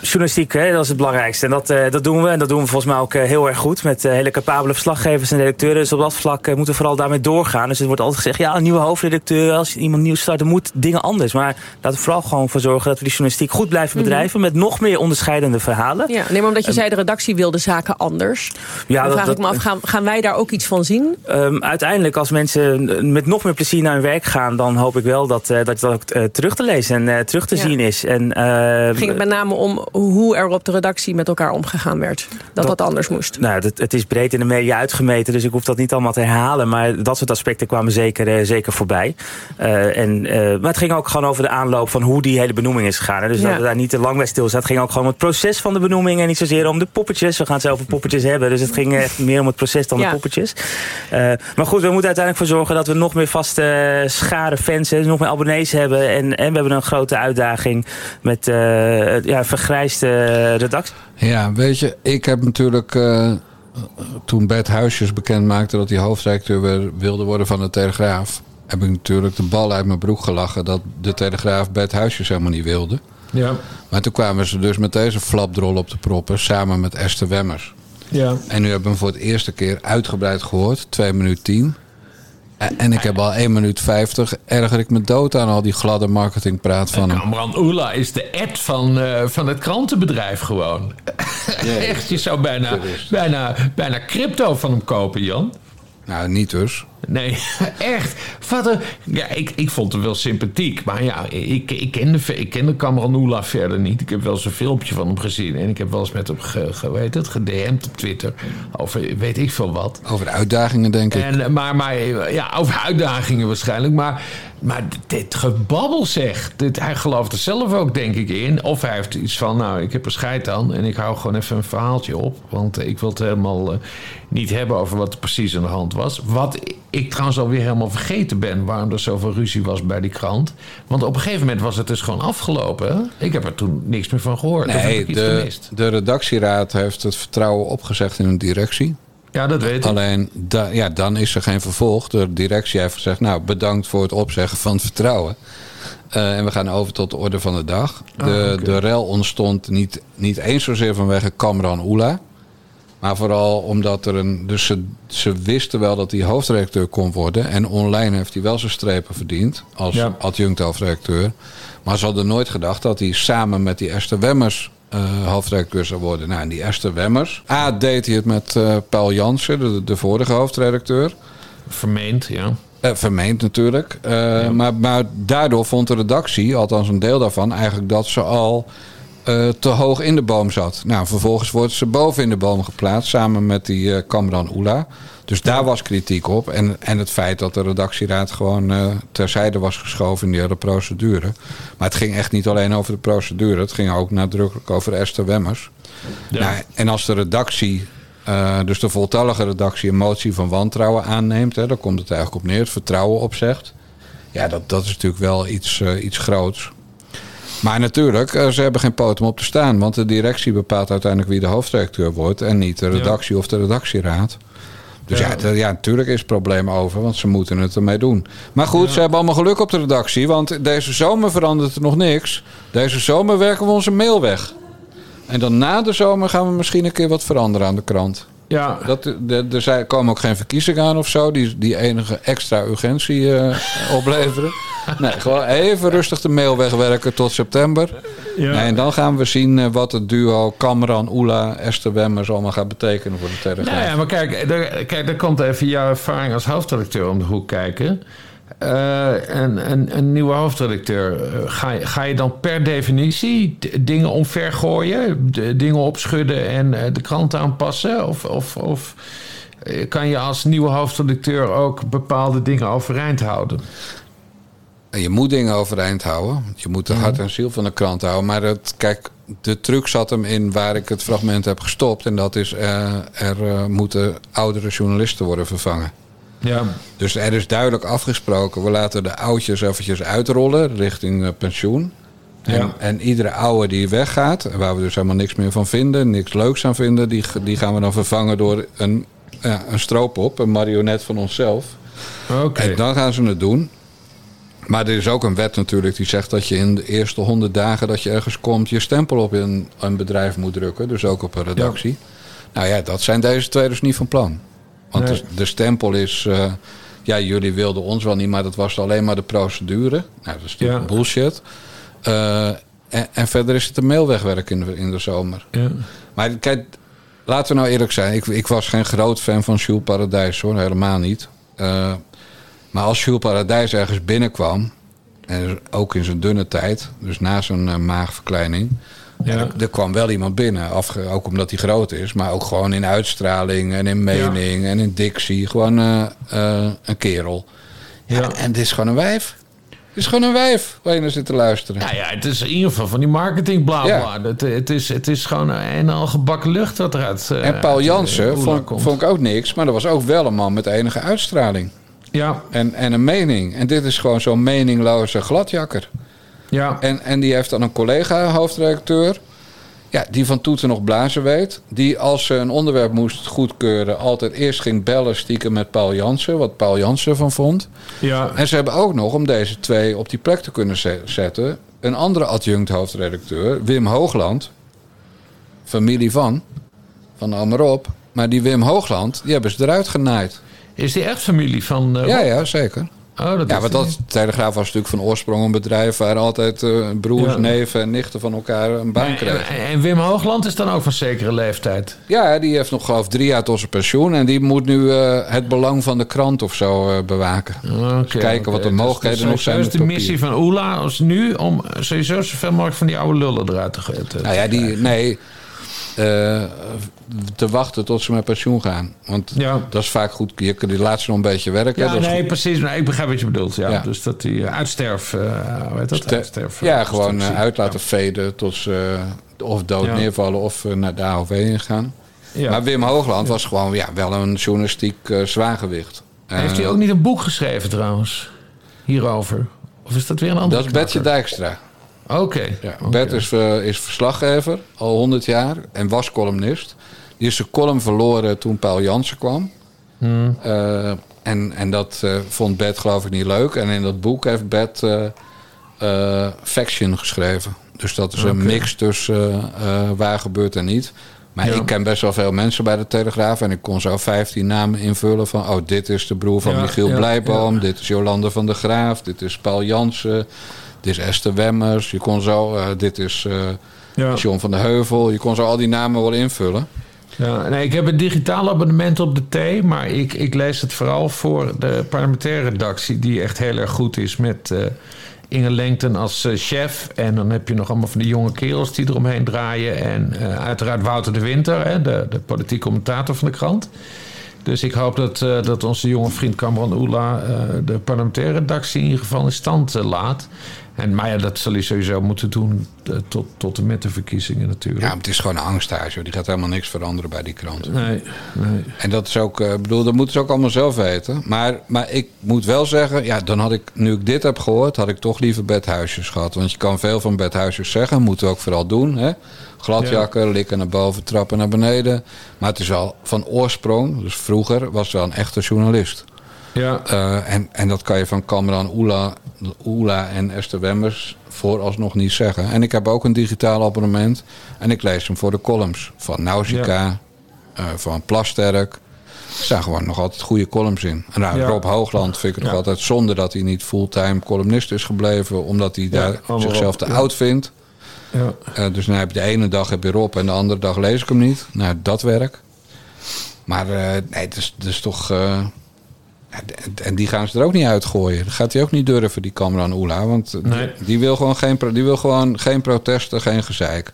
journalistiek, hè, dat is het belangrijkste. En dat, eh, dat doen we. En dat doen we volgens mij ook heel erg goed. Met hele capabele verslaggevers en redacteuren. Dus op dat vlak moeten we vooral daarmee doorgaan. Dus er wordt altijd gezegd, ja, een nieuwe hoofdredacteur. Als iemand nieuw start, dan moet dingen anders. Maar laten we vooral gewoon voor zorgen dat we die journalistiek goed blijven Mhm. bedrijven. Met nog meer onderscheidende verhalen. Ja, nee, maar omdat je zei de redactie wil de zaken anders. Ja, dan dat- vraag ik me af, gaan, gaan wij daar ook iets van zien? Ehm, uiteindelijk, als mensen met nog meer plezier naar hun werk gaan... dan hoop ik wel dat dat, dat ook terug te lezen en terug te Ja. Is. En, eh, Ging het met name om hoe er op de redactie met elkaar omgegaan werd? Dat dat, anders moest. Nou, het, het is breed in de media uitgemeten, dus ik hoef dat niet allemaal te herhalen. Maar dat soort aspecten kwamen zeker, eh, zeker voorbij. Eh, en, maar het ging ook gewoon over de aanloop van hoe die hele benoeming is gegaan. hè. Dus Ja. dat we daar niet te lang bij stilstaan. Het ging ook gewoon om het proces van de benoeming en niet zozeer om de poppetjes. We gaan het over poppetjes hebben, dus het ging echt meer om het proces dan Ja. de poppetjes. Maar goed, we moeten uiteindelijk voor zorgen dat we nog meer vaste scharen fans, hè, nog meer abonnees hebben. En, en we hebben een grote uitdaging met eh ja, vergrijsde redactie. Ja, weet je, ik heb natuurlijk eh, toen Bert Huisjes bekend maakte dat hij hoofdredacteur weer wilde worden van de Telegraaf, heb ik natuurlijk de bal uit mijn broek gelachen dat de Telegraaf Bert Huisjes helemaal niet wilde. Ja. Maar toen kwamen ze dus met deze flapdrol op de proppen samen met Esther Wemmers. Ja. En nu hebben we hem voor het eerste keer uitgebreid gehoord, 2 minuut 10. En ik heb al 1 minuut 50. Erger ik me dood aan al die gladde marketingpraat van hem. Kamran Oela is de ad van, eh, van het krantenbedrijf gewoon. Echt, je zou bijna, bijna, bijna crypto van hem kopen, Jan. Nou, niet dus. Nee, echt. Een, ja, ik, ik vond hem wel sympathiek. Maar ja, ik, ik, kende, ik kende verder niet. Ik heb wel eens een filmpje van hem gezien. En ik heb wel eens met hem ge, ge, weet het, gedM'd op Twitter. Over weet ik veel wat. Over uitdagingen, denk ik. En, maar, maar ja, over uitdagingen waarschijnlijk. Maar, maar dit gebabbel zeg. Dit, hij gelooft er zelf ook, denk ik, in. Of hij heeft iets van, nou, ik heb er scheid aan. En ik hou gewoon even een verhaaltje op. Want ik wil het helemaal eh, niet hebben over wat er precies aan de hand was. Wat ik trouwens alweer helemaal vergeten ben... waarom er zoveel ruzie was bij die krant. Want op een gegeven moment was het dus gewoon afgelopen. Ik heb er toen niks meer van gehoord. Nee, ik iets de, gemist? de redactieraad heeft het vertrouwen opgezegd in een directie. Ja, dat weet ik. Alleen, da, ja, dan is er geen vervolg. De directie heeft gezegd, nou, bedankt voor het opzeggen van het vertrouwen. Eh, en we gaan over tot de orde van de dag. De, Ah, oké. de rel ontstond niet, niet eens zozeer vanwege Kamran Oela. Maar vooral omdat er een... Dus ze, ze wisten wel dat hij hoofdredacteur kon worden. En online heeft hij wel zijn strepen verdiend. Als Ja. adjunct hoofdredacteur. Maar ze hadden nooit gedacht dat hij samen met die Esther Wemmers... hoofdredacteur zou worden. Nou, en die Esther Wemmers... A, deed hij het met eh Paul Jansen, de, de vorige hoofdredacteur. Vermeend, ja. Eh, vermeend natuurlijk. Maar, maar daardoor vond de redactie, althans een deel daarvan, eigenlijk dat ze al te hoog in de boom zat. Nou, vervolgens wordt ze boven in de boom geplaatst samen met die Kamran Oela. Dus daar was kritiek op. En, en het feit dat de redactieraad gewoon eh, terzijde was geschoven in die hele procedure. Maar het ging echt niet alleen over de procedure. Het ging ook nadrukkelijk over Esther Wemmers. Ja. Nou, en als de redactie, eh, dus de voltallige redactie, een motie van wantrouwen aanneemt, hè, dan komt het eigenlijk op neer, het vertrouwen opzegt. Ja, dat, dat is natuurlijk wel iets, eh, iets groots. Maar natuurlijk, ze hebben geen poot om op te staan. Want de directie bepaalt uiteindelijk wie de hoofdredacteur wordt. En niet de redactie of de redactieraad. Dus ja, Ja. ja, natuurlijk is het probleem over. Want ze moeten het ermee doen. Maar goed, ze hebben allemaal geluk op de redactie. Want deze zomer verandert er nog niks. Deze zomer werken we onze mail weg. En dan na de zomer gaan we misschien een keer wat veranderen aan de krant. Ja, Dat, er zijn, komen ook geen verkiezingen aan of zo, die, die enige extra urgentie eh, opleveren. Nee, gewoon even rustig de mail wegwerken tot september. Ja. Nee, en dan gaan we zien eh, wat het duo Kamran, Oela, Esther Wemmers allemaal gaat betekenen voor de Telegraaf. Nou ja, maar kijk, daar, kijk, daar komt even jouw ervaring als hoofdredacteur om de hoek kijken. Eh, een, een, een nieuwe hoofdredacteur. eh, ga, je- ga je dan per definitie dingen omvergooien, d- dingen opschudden en eh, de krant aanpassen? Of, of, of kan je als nieuwe hoofdredacteur ook bepaalde dingen overeind houden? En je moet dingen overeind houden. want Je moet de hart en ziel van de krant houden. Maar het, kijk, de truc zat hem in waar ik het fragment heb gestopt. En dat is, er moeten oudere journalisten worden vervangen. Ja. Dus er is duidelijk afgesproken. We laten de oudjes eventjes uitrollen richting eh, pensioen. En, Ja. en iedere oude die weggaat, waar we dus helemaal niks meer van vinden, niks leuks aan vinden, die, die gaan we dan vervangen door een, ja, een stroopop, een marionet van onszelf. Oké. En dan gaan ze het doen. Maar er is ook een wet natuurlijk die zegt dat je in de eerste honderd dagen dat je ergens komt, je stempel op een, een bedrijf moet drukken. Dus ook op een redactie. Nou ja, dat zijn deze twee dus niet van plan. Want Nee. de, de stempel is, eh, ja, jullie wilden ons wel niet, maar dat was alleen maar de procedure. Nou, dat is natuurlijk Ja. bullshit. Eh, en, en verder is het een mailwegwerk in de, in de zomer. Ja. Maar kijk, laten we nou eerlijk zijn. Ik, ik was geen groot fan van Jules Paradijs hoor, helemaal niet. Eh, maar als Jules Paradijs ergens binnenkwam, en ook in zijn dunne tijd, dus na zijn maagverkleining, ja. er, er kwam wel iemand binnen. Afge- ook omdat hij groot is, maar ook gewoon in uitstraling en in mening en in dictie. Gewoon eh, eh, een kerel. Ja, En dit is gewoon een wijf. Het is gewoon een wijf waar je naar zit te luisteren. Nou ja, het is in ieder geval van die marketing bla bla. Het, het, is, het is gewoon een en al gebakken lucht wat eruit. eh, En Paul Jansen vond, vond ik ook niks, maar dat was ook wel een man met enige uitstraling. Ja. En, en een mening. En dit is gewoon zo'n meningloze gladjakker. Ja. En, en die heeft dan een collega, hoofdredacteur. Ja, die van toeten nog blazen weet. Die als ze een onderwerp moest goedkeuren... altijd eerst ging bellen stiekem met Paul Jansen. Wat Paul Jansen ervan vond. Ja. En ze hebben ook nog, om deze twee op die plek te kunnen ze- zetten... een andere adjunct hoofdredacteur, Wim Hoogland. Familie van, van Almerop. Maar die Wim Hoogland, die hebben ze eruit genaaid. Is die echt familie van... eh, Ja, ja, zeker. Oh, dat ja, want dat Telegraaf was natuurlijk van oorsprong een bedrijf... waar altijd eh, broers, Ja. neven en nichten van elkaar een baan En, kregen. en Wim Hoogland is dan ook van zekere leeftijd. Ja, die heeft nog geloof ik drie jaar tot zijn pensioen... en die moet nu eh, het belang van de krant of zo eh, bewaken. Dus kijken wat de mogelijkheden dus, nog zijn Dus de missie van Oela als nu om sowieso zoveel mogelijk van die oude lullen eruit te gooien. Nou ja, die, nee, eh, te wachten tot ze met pensioen gaan. Want dat is vaak goed. Je kunt die laatste nog een beetje werken. Ja, nee, goed. precies. Nou, ik begrijp wat je bedoelt. Ja. Ja. Dus dat die eh, uitsterf... eh hoe heet dat? Ste- uitsterf ja, eh, gewoon eh, uit laten veden tot ze eh, of dood neervallen of eh, naar de AOV ingaan. Maar Wim Hoogland was gewoon ja, wel een journalistiek eh, zwaargewicht. Heeft hij Eh, ook niet een boek geschreven trouwens? Hierover? Of is dat weer een ander? Dat is Betje Dijkstra. Oké. Ja, Bert is, eh, is verslaggever, al 100 jaar, en was columnist. Die is zijn column verloren toen Paul Jansen kwam. Hmm. Eh, en, en dat eh, vond Bert geloof ik niet leuk. En in dat boek heeft Bert Faction geschreven. Dus dat is een mix tussen waar gebeurt en niet. Maar Ja. ik ken best wel veel mensen bij de Telegraaf. En ik kon zo 15 namen invullen van... oh, dit is de broer van Ja, Michiel Blijboom. Dit is Jolande van der Graaf. Dit is Paul Jansen. Dit is Esther Wemmers. Je kon zo... eh, dit is eh, Ja. John van der Heuvel. Je kon zo al die namen wel invullen. Ja, nee, ik heb een digitaal abonnement op de T, maar ik, ik lees het vooral voor de parlementaire redactie, die echt heel erg goed is met eh, Inge Lengten als chef. En dan heb je nog allemaal van die jonge kerels die eromheen draaien. En uiteraard Wouter de Winter, hè, de, de politiek commentator van de krant. Dus ik hoop dat, dat onze jonge vriend Cameron Oela de parlementaire redactie in ieder geval in stand laat. En, maar ja, dat zal hij sowieso moeten doen eh, tot, tot en met de verkiezingen natuurlijk. Ja, maar het is gewoon een angsthuis. joh. Die gaat helemaal niks veranderen bij die krant. Nee, nee. En dat is ook, eh, ik bedoel, dat moeten ze ook allemaal zelf weten. Maar, maar ik moet wel zeggen, ja, dan had ik, nu ik dit heb gehoord, had ik toch liever bedhuisjes gehad. Want je kan veel van bedhuisjes zeggen, moeten we ook vooral doen. Hè? Gladjakken, likken naar boven, trappen naar beneden. Maar het is wel van oorsprong, dus vroeger, was wel een echte journalist. Ja. Eh, en, en dat kan je van Cameron Oela, Oela en Esther Wemmers vooralsnog niet zeggen. En ik heb ook een digitaal abonnement. En ik lees hem voor de columns. Van Nausicaa, eh, van Plasterk. Er staan gewoon nog altijd goede columns in. En nou, Ja. Rob Hoogland vind ik het nog altijd zonde dat hij niet fulltime columnist is gebleven. Omdat hij daar zichzelf te oud vindt. Ja. Eh, dus dan heb je de ene dag heb je Rob en de andere dag lees ik hem niet. Nou, dat werk. Maar nee, het is, het is toch... En die gaan ze er ook niet uitgooien. Dat gaat hij ook niet durven, die Kamran Oela. Want die- Nee. die, wil gewoon geen, die wil gewoon geen protesten, geen gezeik.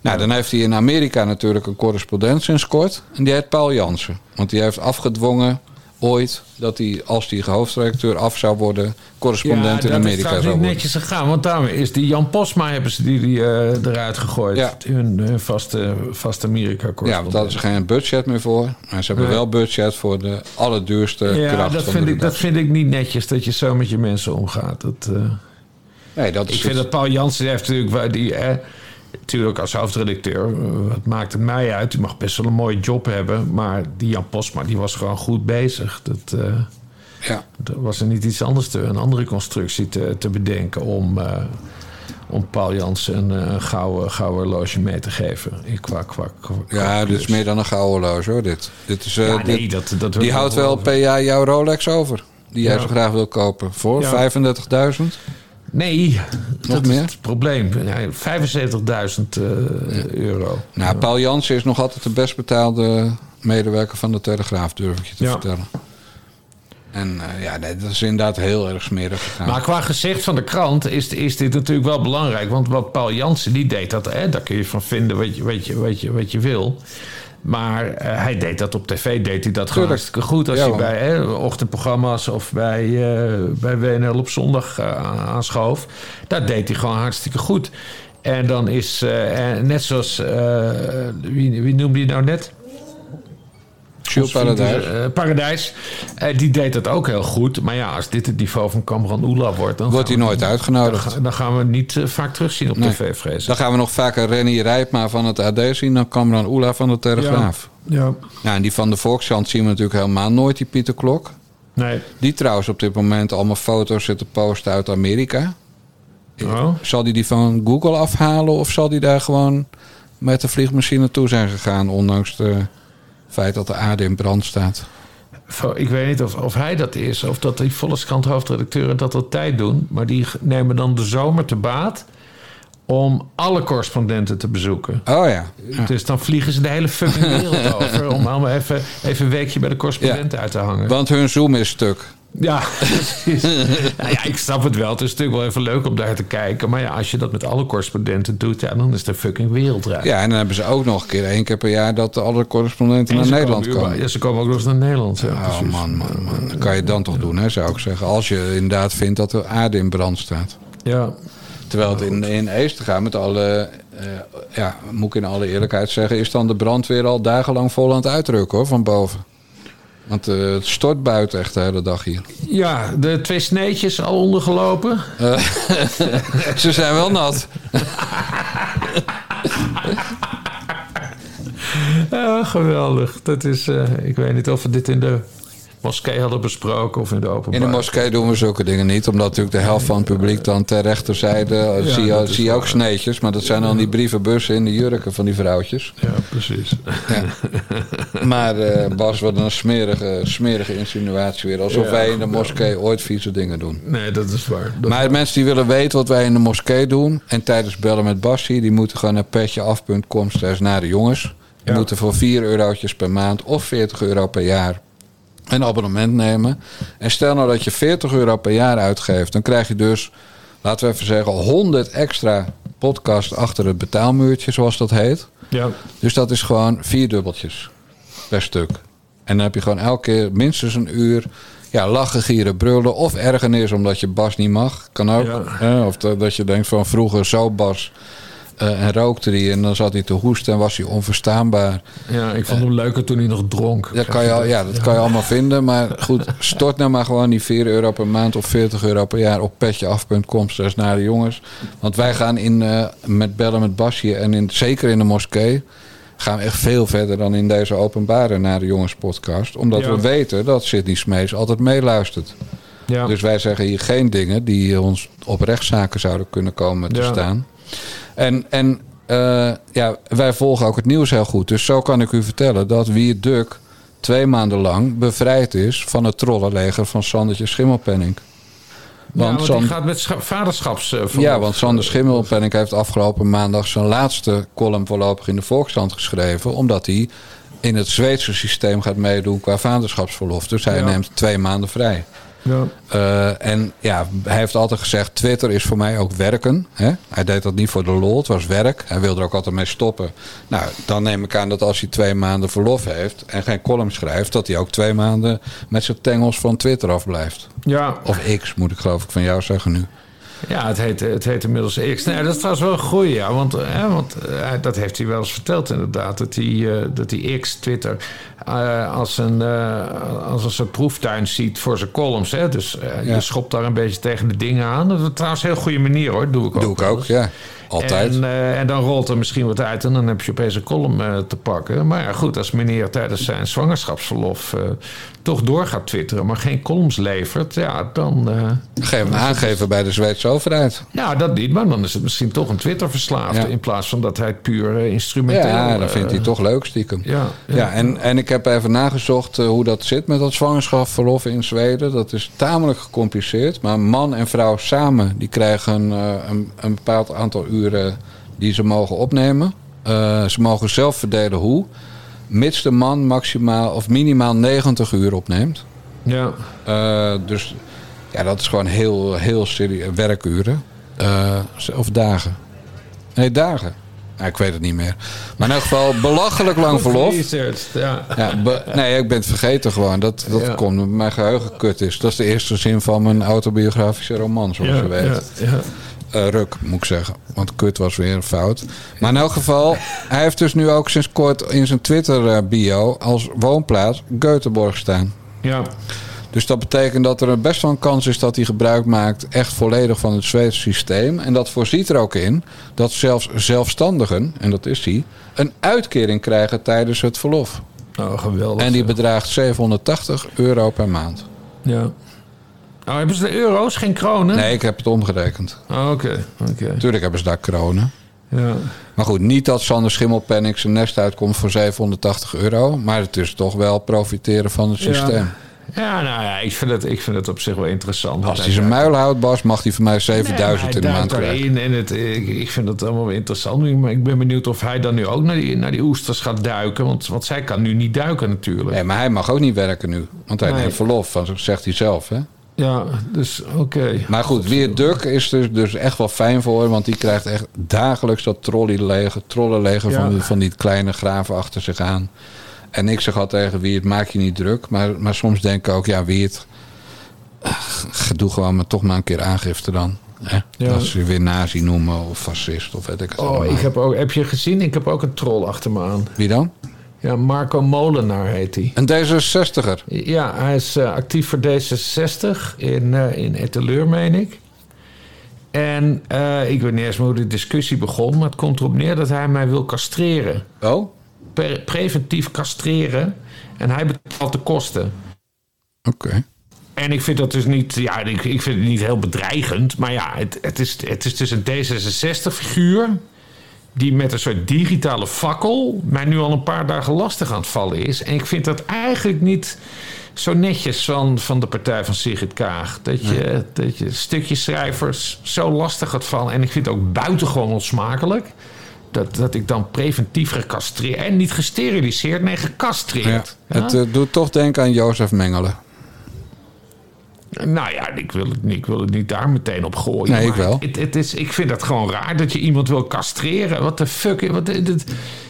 Nou, dan heeft hij in Amerika natuurlijk een correspondent sinds kort. En die heet Paul Jansen. Want die heeft afgedwongen ooit dat hij, als hij hoofdredacteur af zou worden, correspondent in dat is Amerika zou niet worden. netjes gegaan. Want daarmee is die Jan Posma hebben ze die, die eh, eruit gegooid. Hun, hun vaste, vaste amerika Ja, want daar ze geen budget meer voor. Maar ze hebben Nee. wel budget voor de allerduurste Ja, kracht dat van vind, de ik, dat vind ik niet netjes dat je zo met je mensen omgaat. Dat, eh, Nee, dat ik is vind het- dat Paul Jansen heeft natuurlijk... waar Die, eh, natuurlijk als hoofdredacteur, eh, wat maakt het mij uit? Die mag best wel een mooie job hebben. Maar die Jan Posma, die was gewoon goed bezig. Dat, eh, ja. Was er niet iets anders te, een andere constructie te, te bedenken om... eh, om Paul Jansen een, eh, een gouden, gouden horloge mee te geven. Ik qua, qua, qua- Ja, dit is meer dan een gouden horloge hoor. Dit, dit is, eh, Ja, nee, dit- dat- dat wil die houdt wel per jaar jouw Rolex over. Die jij Ja. zo graag wil kopen. Voor Ja. 35.000? Nee, dat meer? is het probleem. Ja, 75.000 eh, euro. Nou, Paul Jansen is nog altijd de best betaalde medewerker van de Telegraaf, durf ik je te vertellen. En eh, ja, nee, dat is inderdaad heel erg smerig gegaan. Maar qua gezicht van de krant is, is dit natuurlijk wel belangrijk. Want wat Paul Jansen die deed, dat, hè, daar kun je van vinden wat je, wat je, wat je, wat je wil. Maar eh, hij deed dat op tv, deed hij dat gewoon Tuurlijk. hartstikke goed. Als Ja, je man. bij hè, ochtendprogramma's of bij, eh, bij WNL op zondag eh, aanschoof. Daar deed hij gewoon hartstikke goed. En dan is, net zoals, wie, wie noemde je nou net? Vriend, Paradijs. eh, Paradijs. Eh, die deed dat ook heel goed. Maar ja, als dit het niveau van Kamran Oela wordt... Dan Wordt hij nooit uitgenodigd. Dan, ga- dan gaan we niet eh, vaak terugzien op Nee. tv, vrees. Dan gaan we nog vaker Renny Rijpma van het AD zien dan Kamran Oela van de Telegraaf. Ja. Ja, en die van de Volkskrant zien we natuurlijk helemaal nooit, die Pieter Klok. Nee. Die trouwens op dit moment allemaal foto's zitten posten uit Amerika. Oh. Zal die die van Google afhalen of zal die daar gewoon met de vliegmachine naartoe zijn gegaan, ondanks het feit dat de aarde in brand staat? Ik weet niet of, of hij dat is, of dat die Volkskrant hoofdredacteuren dat altijd doen. Maar die nemen dan de zomer te baat om alle correspondenten te bezoeken. Oh ja. Dus dan vliegen ze de hele fucking wereld over om allemaal even, even een weekje bij de correspondenten uit te hangen. Want hun Zoom is stuk. Ja, precies. nou ja, ik snap het wel. Het is natuurlijk wel even leuk om daar te kijken. Maar ja, als je dat met alle correspondenten doet, ja, dan is de fucking wereldreis. Ja, en dan hebben ze ook nog een keer één keer per jaar dat alle correspondenten En naar Nederland komen Ja, ze komen ook nog eens naar Nederland. Ja, Oh precies. man, man, man. Dat kan je dan toch doen, hè, zou ik zeggen. Als je inderdaad vindt dat de aarde in brand staat. Ja. Terwijl het in, in Eester gaat met alle... eh, ja, moet ik in alle eerlijkheid zeggen... is dan de brandweer al dagenlang vol aan het uitrukken, hoor, van boven. Want eh, het stort buiten echt de hele dag hier. Ja, de twee sneetjes al ondergelopen. Eh, ze zijn wel nat. Ja, geweldig. Dat is, eh, ik weet niet of we dit in de moskee hadden besproken of in de openbaar. In de moskee doen we zulke dingen niet. Omdat natuurlijk de helft van het publiek dan ter rechterzijde... eh, Ja, zie, je, zie je ook sneetjes. Maar dat zijn dan die brievenbussen in de jurken van die vrouwtjes. Ja, precies. Ja. Maar eh, Bas, wat een smerige, smerige insinuatie weer. Alsof Ja, wij in de moskee ooit vieze dingen doen. Nee, dat is waar. Dat- Maar mensen die willen weten wat wij in de moskee doen... en tijdens bellen met Bassie... die moeten gewoon naar petjeaf.com naar de jongens. Die moeten voor 4 eurotjes per maand of 40 euro per jaar... een abonnement nemen. En stel nou dat je 40 euro per jaar uitgeeft... dan krijg je dus, laten we even zeggen... 100 extra podcast achter het betaalmuurtje, zoals dat heet. Ja. Dus dat is gewoon vier dubbeltjes per stuk. En dan heb je gewoon elke keer minstens een uur ja, lachen, gieren, brullen. Of ergernis omdat je Bas niet mag. Kan ook. Ja. Of dat je denkt van vroeger zo Bas eh, en rookte hij. En dan zat hij te hoesten en was hij onverstaanbaar. Ja, ik vond hem leuker toen hij nog dronk. Dat kan je, al- ja, dat kan je allemaal vinden. Maar goed, stort nou maar gewoon die 4 euro per maand of 40 euro per jaar op petjeaf.com. slash naar de jongens. Want wij gaan in, eh, met bellen met Basje en in, zeker in de moskee. gaan we echt veel verder dan in deze openbare naar de jongens podcast. Omdat Ja. we weten dat Sidney Smees altijd meeluistert. Ja. Dus wij zeggen hier geen dingen die ons op rechtszaken zouden kunnen komen te staan. En, en eh, ja, wij volgen ook het nieuws heel goed. Dus zo kan ik u vertellen dat Wier Duk twee maanden lang bevrijd is van het trollenleger van Sandertje Schimmelpenning. Want, ja, want die gaat met scha- vaderschaps... eh, ja, want Sander Schimmelpenning heeft afgelopen maandag zijn laatste column voorlopig in de Volkskrant geschreven. Omdat hij in het Zweedse systeem gaat meedoen qua vaderschapsverlof. Dus hij Ja. neemt twee maanden vrij. Ja. Eh, en ja, hij heeft altijd gezegd: Twitter is voor mij ook werken. Hè? Hij deed dat niet voor de lol, het was werk. Hij wilde er ook altijd mee stoppen. Nou, dan neem ik aan dat als hij twee maanden verlof heeft en geen column schrijft, dat hij ook twee maanden met zijn tengels van Twitter afblijft. Ja. Of X, moet ik geloof ik van jou zeggen nu. Ja, het heet, het heet inmiddels X. Nee, dat is trouwens wel een goeie, ja. Want, hè, want eh, dat heeft hij wel eens verteld inderdaad. Dat hij, eh, dat hij X, Twitter, eh, als, een, als een soort proeftuin ziet voor zijn columns. Hè. Dus Ja. je schopt daar een beetje tegen de dingen aan. Dat is trouwens een heel goede manier hoor. Doe ik ook. Doe ik ook, ja. Altijd. En, en dan rolt er misschien wat uit en dan heb je opeens een column te pakken. Maar ja, goed, als meneer tijdens zijn zwangerschapsverlof toch door gaat twitteren, maar geen columns levert, ja, dan. eh, Geef hem aangeven bij de Zweedse overheid. ja, dat niet, maar dan is het misschien toch een Twitter-verslaafde. Ja. In plaats van dat hij het puur eh, instrumenteel... Ja, eh, dat vindt hij toch leuk stiekem. Ja, Ja, en, en ik heb even nagezocht eh, hoe dat zit met dat zwangerschapsverlof in Zweden. Dat is tamelijk gecompliceerd. Maar man en vrouw samen die krijgen eh, een, een bepaald aantal uren die ze mogen opnemen. Eh, ze mogen zelf verdelen hoe. Mits de man maximaal of minimaal 90 uur opneemt. Ja. Eh, dus ja, dat is gewoon heel, heel serieus. Werkuren. Eh, of dagen. Nee, dagen. Ik weet het niet meer. Maar in elk geval belachelijk lang verlof. ja. Ja, be- nee, ik ben het vergeten gewoon. Dat, dat Ja. komt mijn geheugen kut is. Dat is de eerste zin van mijn autobiografische roman, zoals Ja, je weet. ja, Eh, ruk, moet ik zeggen. Want kut was weer een fout. Maar in elk geval, hij heeft dus nu ook sinds kort in zijn Twitter-bio als woonplaats Göteborg staan. Ja. Dus dat betekent dat er best wel een kans is dat hij gebruik maakt echt volledig van het Zweedse systeem. En dat voorziet er ook in dat zelfs zelfstandigen, en dat is hij, een uitkering krijgen tijdens het verlof. Oh, geweldig. En die bedraagt 780 euro per maand. Ja. Oh, hebben ze de euro's, geen kronen? Nee, ik heb het omgerekend. Oh, Oké, oké. Tuurlijk hebben ze daar kronen. Ja. Maar goed, niet dat Sander Schimmelpenninck zijn nest uitkomt voor 780 euro. Maar het is toch wel profiteren van het systeem. Ja, nou ja, ik vind het, ik vind het op zich wel interessant. Als hij zijn muil houdt, Bas, mag hij van mij 7000 in de maand krijgen. En het, ik, ik vind het allemaal wel interessant. Maar ik ben benieuwd of hij dan nu ook naar die, naar die oesters gaat duiken. Want, want zij kan nu niet duiken natuurlijk. Nee, maar hij mag ook niet werken nu. Want hij Nee. neemt verlof, van, zegt hij zelf. Hè? Ja, dus oké. Maar goed, Weer Duk is dus, dus echt wel fijn voor. Want die krijgt echt dagelijks dat trolleyleger, trollenleger Ja. van, van die kleine graven achter zich aan. En ik zeg altijd tegen Wiert, maak je niet druk. Maar, maar soms denk ik ook, ja Wiert, doe gewoon maar toch maar een keer aangifte dan. Hè? Ja. Dat ze je weer nazi noemen of fascist of weet ik het Oh, allemaal. ik heb, ook, heb je gezien? Ik heb ook een troll achter me aan. Wie dan? Ja, Marco Molenaar heet hij. Een D66er. Ja, hij is eh, actief voor D66 in, eh in Etteleur, meen ik. En eh, ik weet niet eens meer hoe de discussie begon, maar het komt erop neer dat hij mij wil castreren. Oh? Pre- preventief castreren. En hij betaalt de kosten. Oké. En ik vind dat dus niet, ja, ik, ik vind het niet heel bedreigend. Maar ja, het, het, is, het is dus een D66-figuur. Die met een soort digitale fakkel mij nu al een paar dagen lastig aan het vallen is. En ik vind dat eigenlijk niet zo netjes van, van de partij van Sigrid Kaag. Dat je, dat je stukjes schrijvers zo lastig gaat vallen. En ik vind het ook buitengewoon onsmakelijk. Dat, dat ik dan preventief gecastreerd. En niet gesteriliseerd, nee, gecastreerd. Ja. Het eh, doet toch denken aan Jozef Mengelen. Nou ja, ik wil, het, niet- ik wil het niet daar meteen op gooien. Nee, ik wel. Het, het is, ik vind dat gewoon raar dat je iemand wil castreren. Wat de fuck? Wat, dit,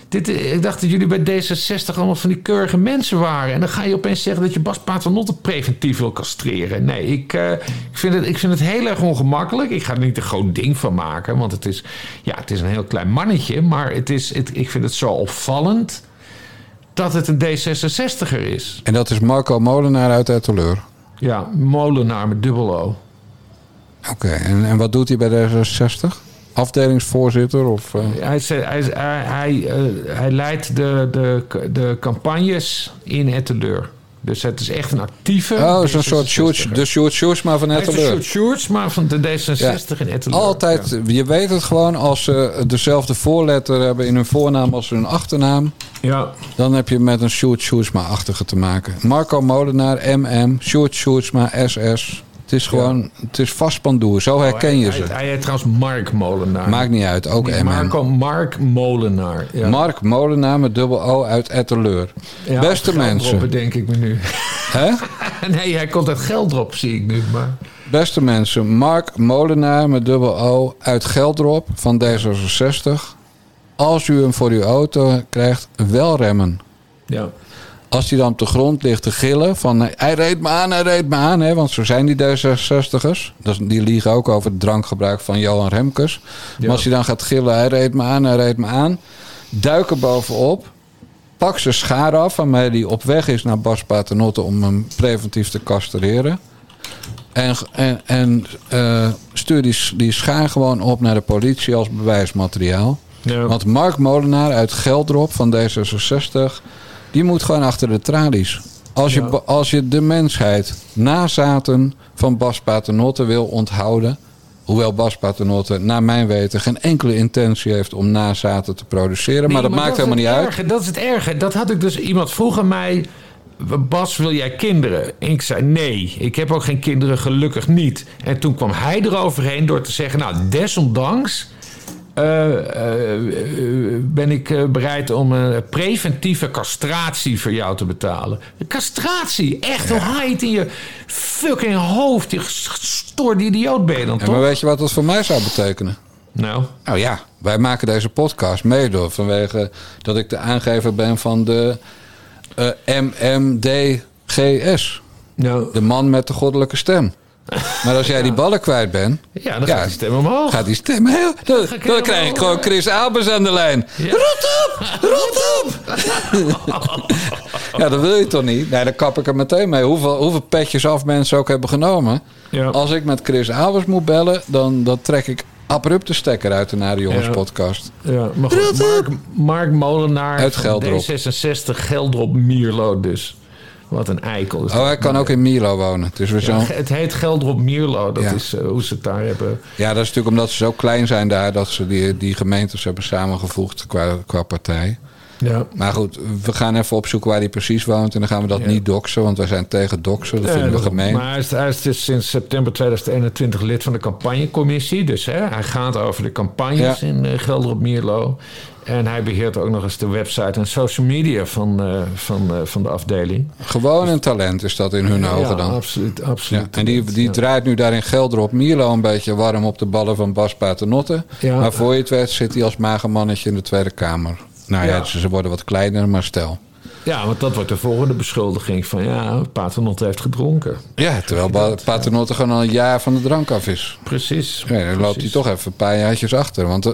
dit, ik dacht dat jullie bij D66 allemaal van die keurige mensen waren. En dan ga je opeens zeggen dat je Bas Paternotte preventief wil castreren. Nee, ik, eh, ik, vind het, ik vind het heel erg ongemakkelijk. Ik ga er niet een groot ding van maken. Want het is, ja, het is een heel klein mannetje. Maar het is, het, ik vind het zo opvallend dat het een D66er is. En dat is Marco Molenaar uit Etteleur. Ja, molenaar met dubbel O. Oké, en, en wat doet hij bij D66? Afdelingsvoorzitter? Of, eh? Hij, hij, hij, hij, eh, hij leidt de, de, de campagnes in Etteleur. Dus het is echt een actieve... Oh, het is een soort D66er. Sjoerd, de Sjoerd Sjoerdsma van is Etteleur. soort Sjoerds, maar van de D66 in Etteleur. Altijd, je weet het gewoon, als ze dezelfde voorletter hebben in hun voornaam als hun achternaam. Ja. Dan heb je met een Sjoerd Sjoerdsma-achtige te maken. Marco Molenaar, MM, Sjoerd Sjoerdsma, SS. Het is gewoon, het is vastpandoer. Zo herken je Oh, hij, ze. Hij, hij heet trouwens Mark Molenaar. Maakt niet uit, ook. Marco, Mark Molenaar. Ja. Mark Molenaar met dubbel O uit Etteleur. Ja, Beste mensen. bedenk ik me nu. Hè? nee, hij komt uit Geldrop, zie ik nu. Maar... Beste mensen, Mark Molenaar met dubbel O uit Geldrop van D66. Als u hem voor uw auto krijgt, wel remmen. Ja. Als hij dan op de grond ligt te gillen van... hij reed me aan, hij reed me aan. Hè, want zo zijn die D66'ers. Dat is- Die liegen ook over het drankgebruik van Johan Remkes. Maar als hij dan gaat gillen, hij reed me aan, hij reed me aan. Duiken bovenop. Pak zijn schaar af waarmee hij op weg is naar Bas Paternotte... om hem preventief te castreren. En, en, en eh, stuur die, die schaar gewoon op naar de politie als bewijsmateriaal. Ja. Want Mark Molenaar uit Geldrop van D66... die moet gewoon achter de tralies. Als je, als je de mensheid nazaten van Bas Paternotte wil onthouden... hoewel Bas Paternotte, naar mijn weten... geen enkele intentie heeft om nazaten te produceren... maar dat maakt helemaal niet uit. Dat is het erge. Dat had ik dus... Iemand vroeg aan mij... Bas, wil jij kinderen? En ik zei nee, ik heb ook geen kinderen, gelukkig niet. En toen kwam hij eroverheen door te zeggen... nou, desondanks ben ik eh, bereid om een preventieve castratie voor jou te betalen. Castratie, echt, hoe haal je het in je fucking hoofd? Je gestoorde idioot ben je dan En toch? maar weet je wat dat voor mij zou betekenen? Nou, Nou ja, wij maken deze podcast mede vanwege dat ik de aangever ben van de eh, MMDGS. nou De man met de goddelijke stem. Maar als jij die ballen kwijt bent, ja, dan gaat die stem omhoog. gaat die stem heel... Dan, dan krijg ik gewoon Chris Albers aan de lijn. Rot op! Rot op! ja, dat wil je toch niet? Nee, dan kap ik er meteen mee. Hoeveel, hoeveel petjes af mensen ook hebben genomen. Ja. Als ik met Chris Albers moet bellen, dan, dan trek ik abrupt de stekker uit de Nare Jongens Ja. podcast. Ja, maar goed, Mark, Mark Molenaar Uit Geldrop. D66, Geldrop Mierlo dus. Wat een eikel. is Oh, hij kan ook in Milo wonen. Weer Ja, zo. het heet Geldrop Mierlo. Dat is eh, hoe ze het daar hebben. Ja, dat is natuurlijk omdat ze zo klein zijn daar dat ze die, die gemeentes hebben samengevoegd qua, qua partij. Ja. Maar goed, we gaan even opzoeken waar hij precies woont. En dan gaan we dat Ja. niet doxen, want wij zijn tegen doxen. Dat vinden we gemeen. Maar hij is, hij is dus sinds september 2021 lid van de campagnecommissie. Dus hè, hij gaat over de campagnes in eh, Geldrop Mierlo. En hij beheert ook nog eens de website en social media van, eh, van, eh, van de afdeling. Gewoon een talent is dat in hun ogen ja, dan. absoluut. absoluut. Ja, en die, die Ja. draait nu daar in Gelderop Mierlo een beetje warm op de ballen van Bas Paternotte. Maar voor je het weet zit hij als mager mannetje in de Tweede Kamer. Nou ja, Ja. ze ze worden wat kleiner, maar stel. Ja, want dat wordt de volgende beschuldiging van ja, Paternotte heeft gedronken. Ja, terwijl Paternotte gewoon al een jaar van de drank af is. Precies. Ja, dan loopt hij toch even een paar jaartjes achter. Want eh,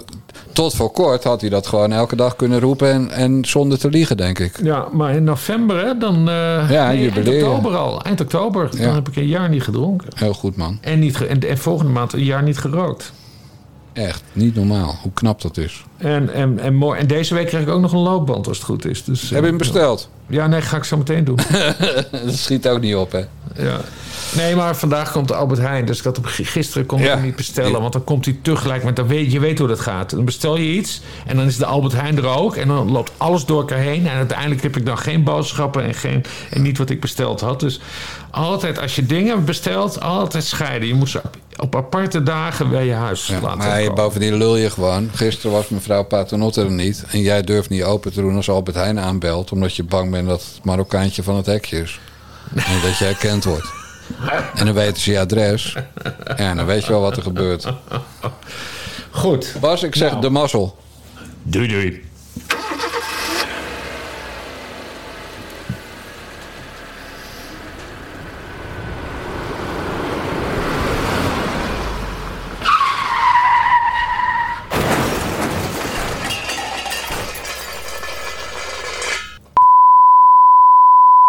tot voor kort had hij dat gewoon elke dag kunnen roepen en, en zonder te liegen, denk ik. Ja, maar in november hè, dan... eh Ja, nee, eind oktober al. Eind oktober. Ja. Dan heb ik een jaar niet gedronken. Heel goed, man. En, niet en, en volgende maand een jaar niet gerookt. Echt, niet normaal. Hoe knap dat is. En, en, en, mooi- en deze week krijg ik ook nog een loopband als het goed is. Dus, eh, Heb je hem besteld? Ja, nee, ga ik zo meteen doen. dat schiet ook niet op, hè? ja. Nee, maar vandaag komt de Albert Heijn. Dus ik had hem, gisteren kon ik Ja. hem niet bestellen. Want dan komt hij tegelijk met... Dan weet, je weet hoe dat gaat. Dan bestel je iets. En dan is de Albert Heijn er ook. En dan loopt alles door elkaar heen. En uiteindelijk heb ik dan geen boodschappen. En, geen, en niet wat ik besteld had. Dus altijd als je dingen bestelt... Altijd scheiden. Je moet ze op aparte dagen bij je huis Ja, laten maar je, komen. bovendien lul je gewoon. Gisteren was mevrouw Paternotte er niet. En jij durft niet open te doen als Albert Heijn aanbelt. Omdat je bang bent dat het Marokkaantje van het hekje is. En dat je herkend wordt. En dan weten ze je adres. Ja, dan weet je wel wat er gebeurt. Goed. Bas, ik zeg Nou. de mazzel. Doei doei.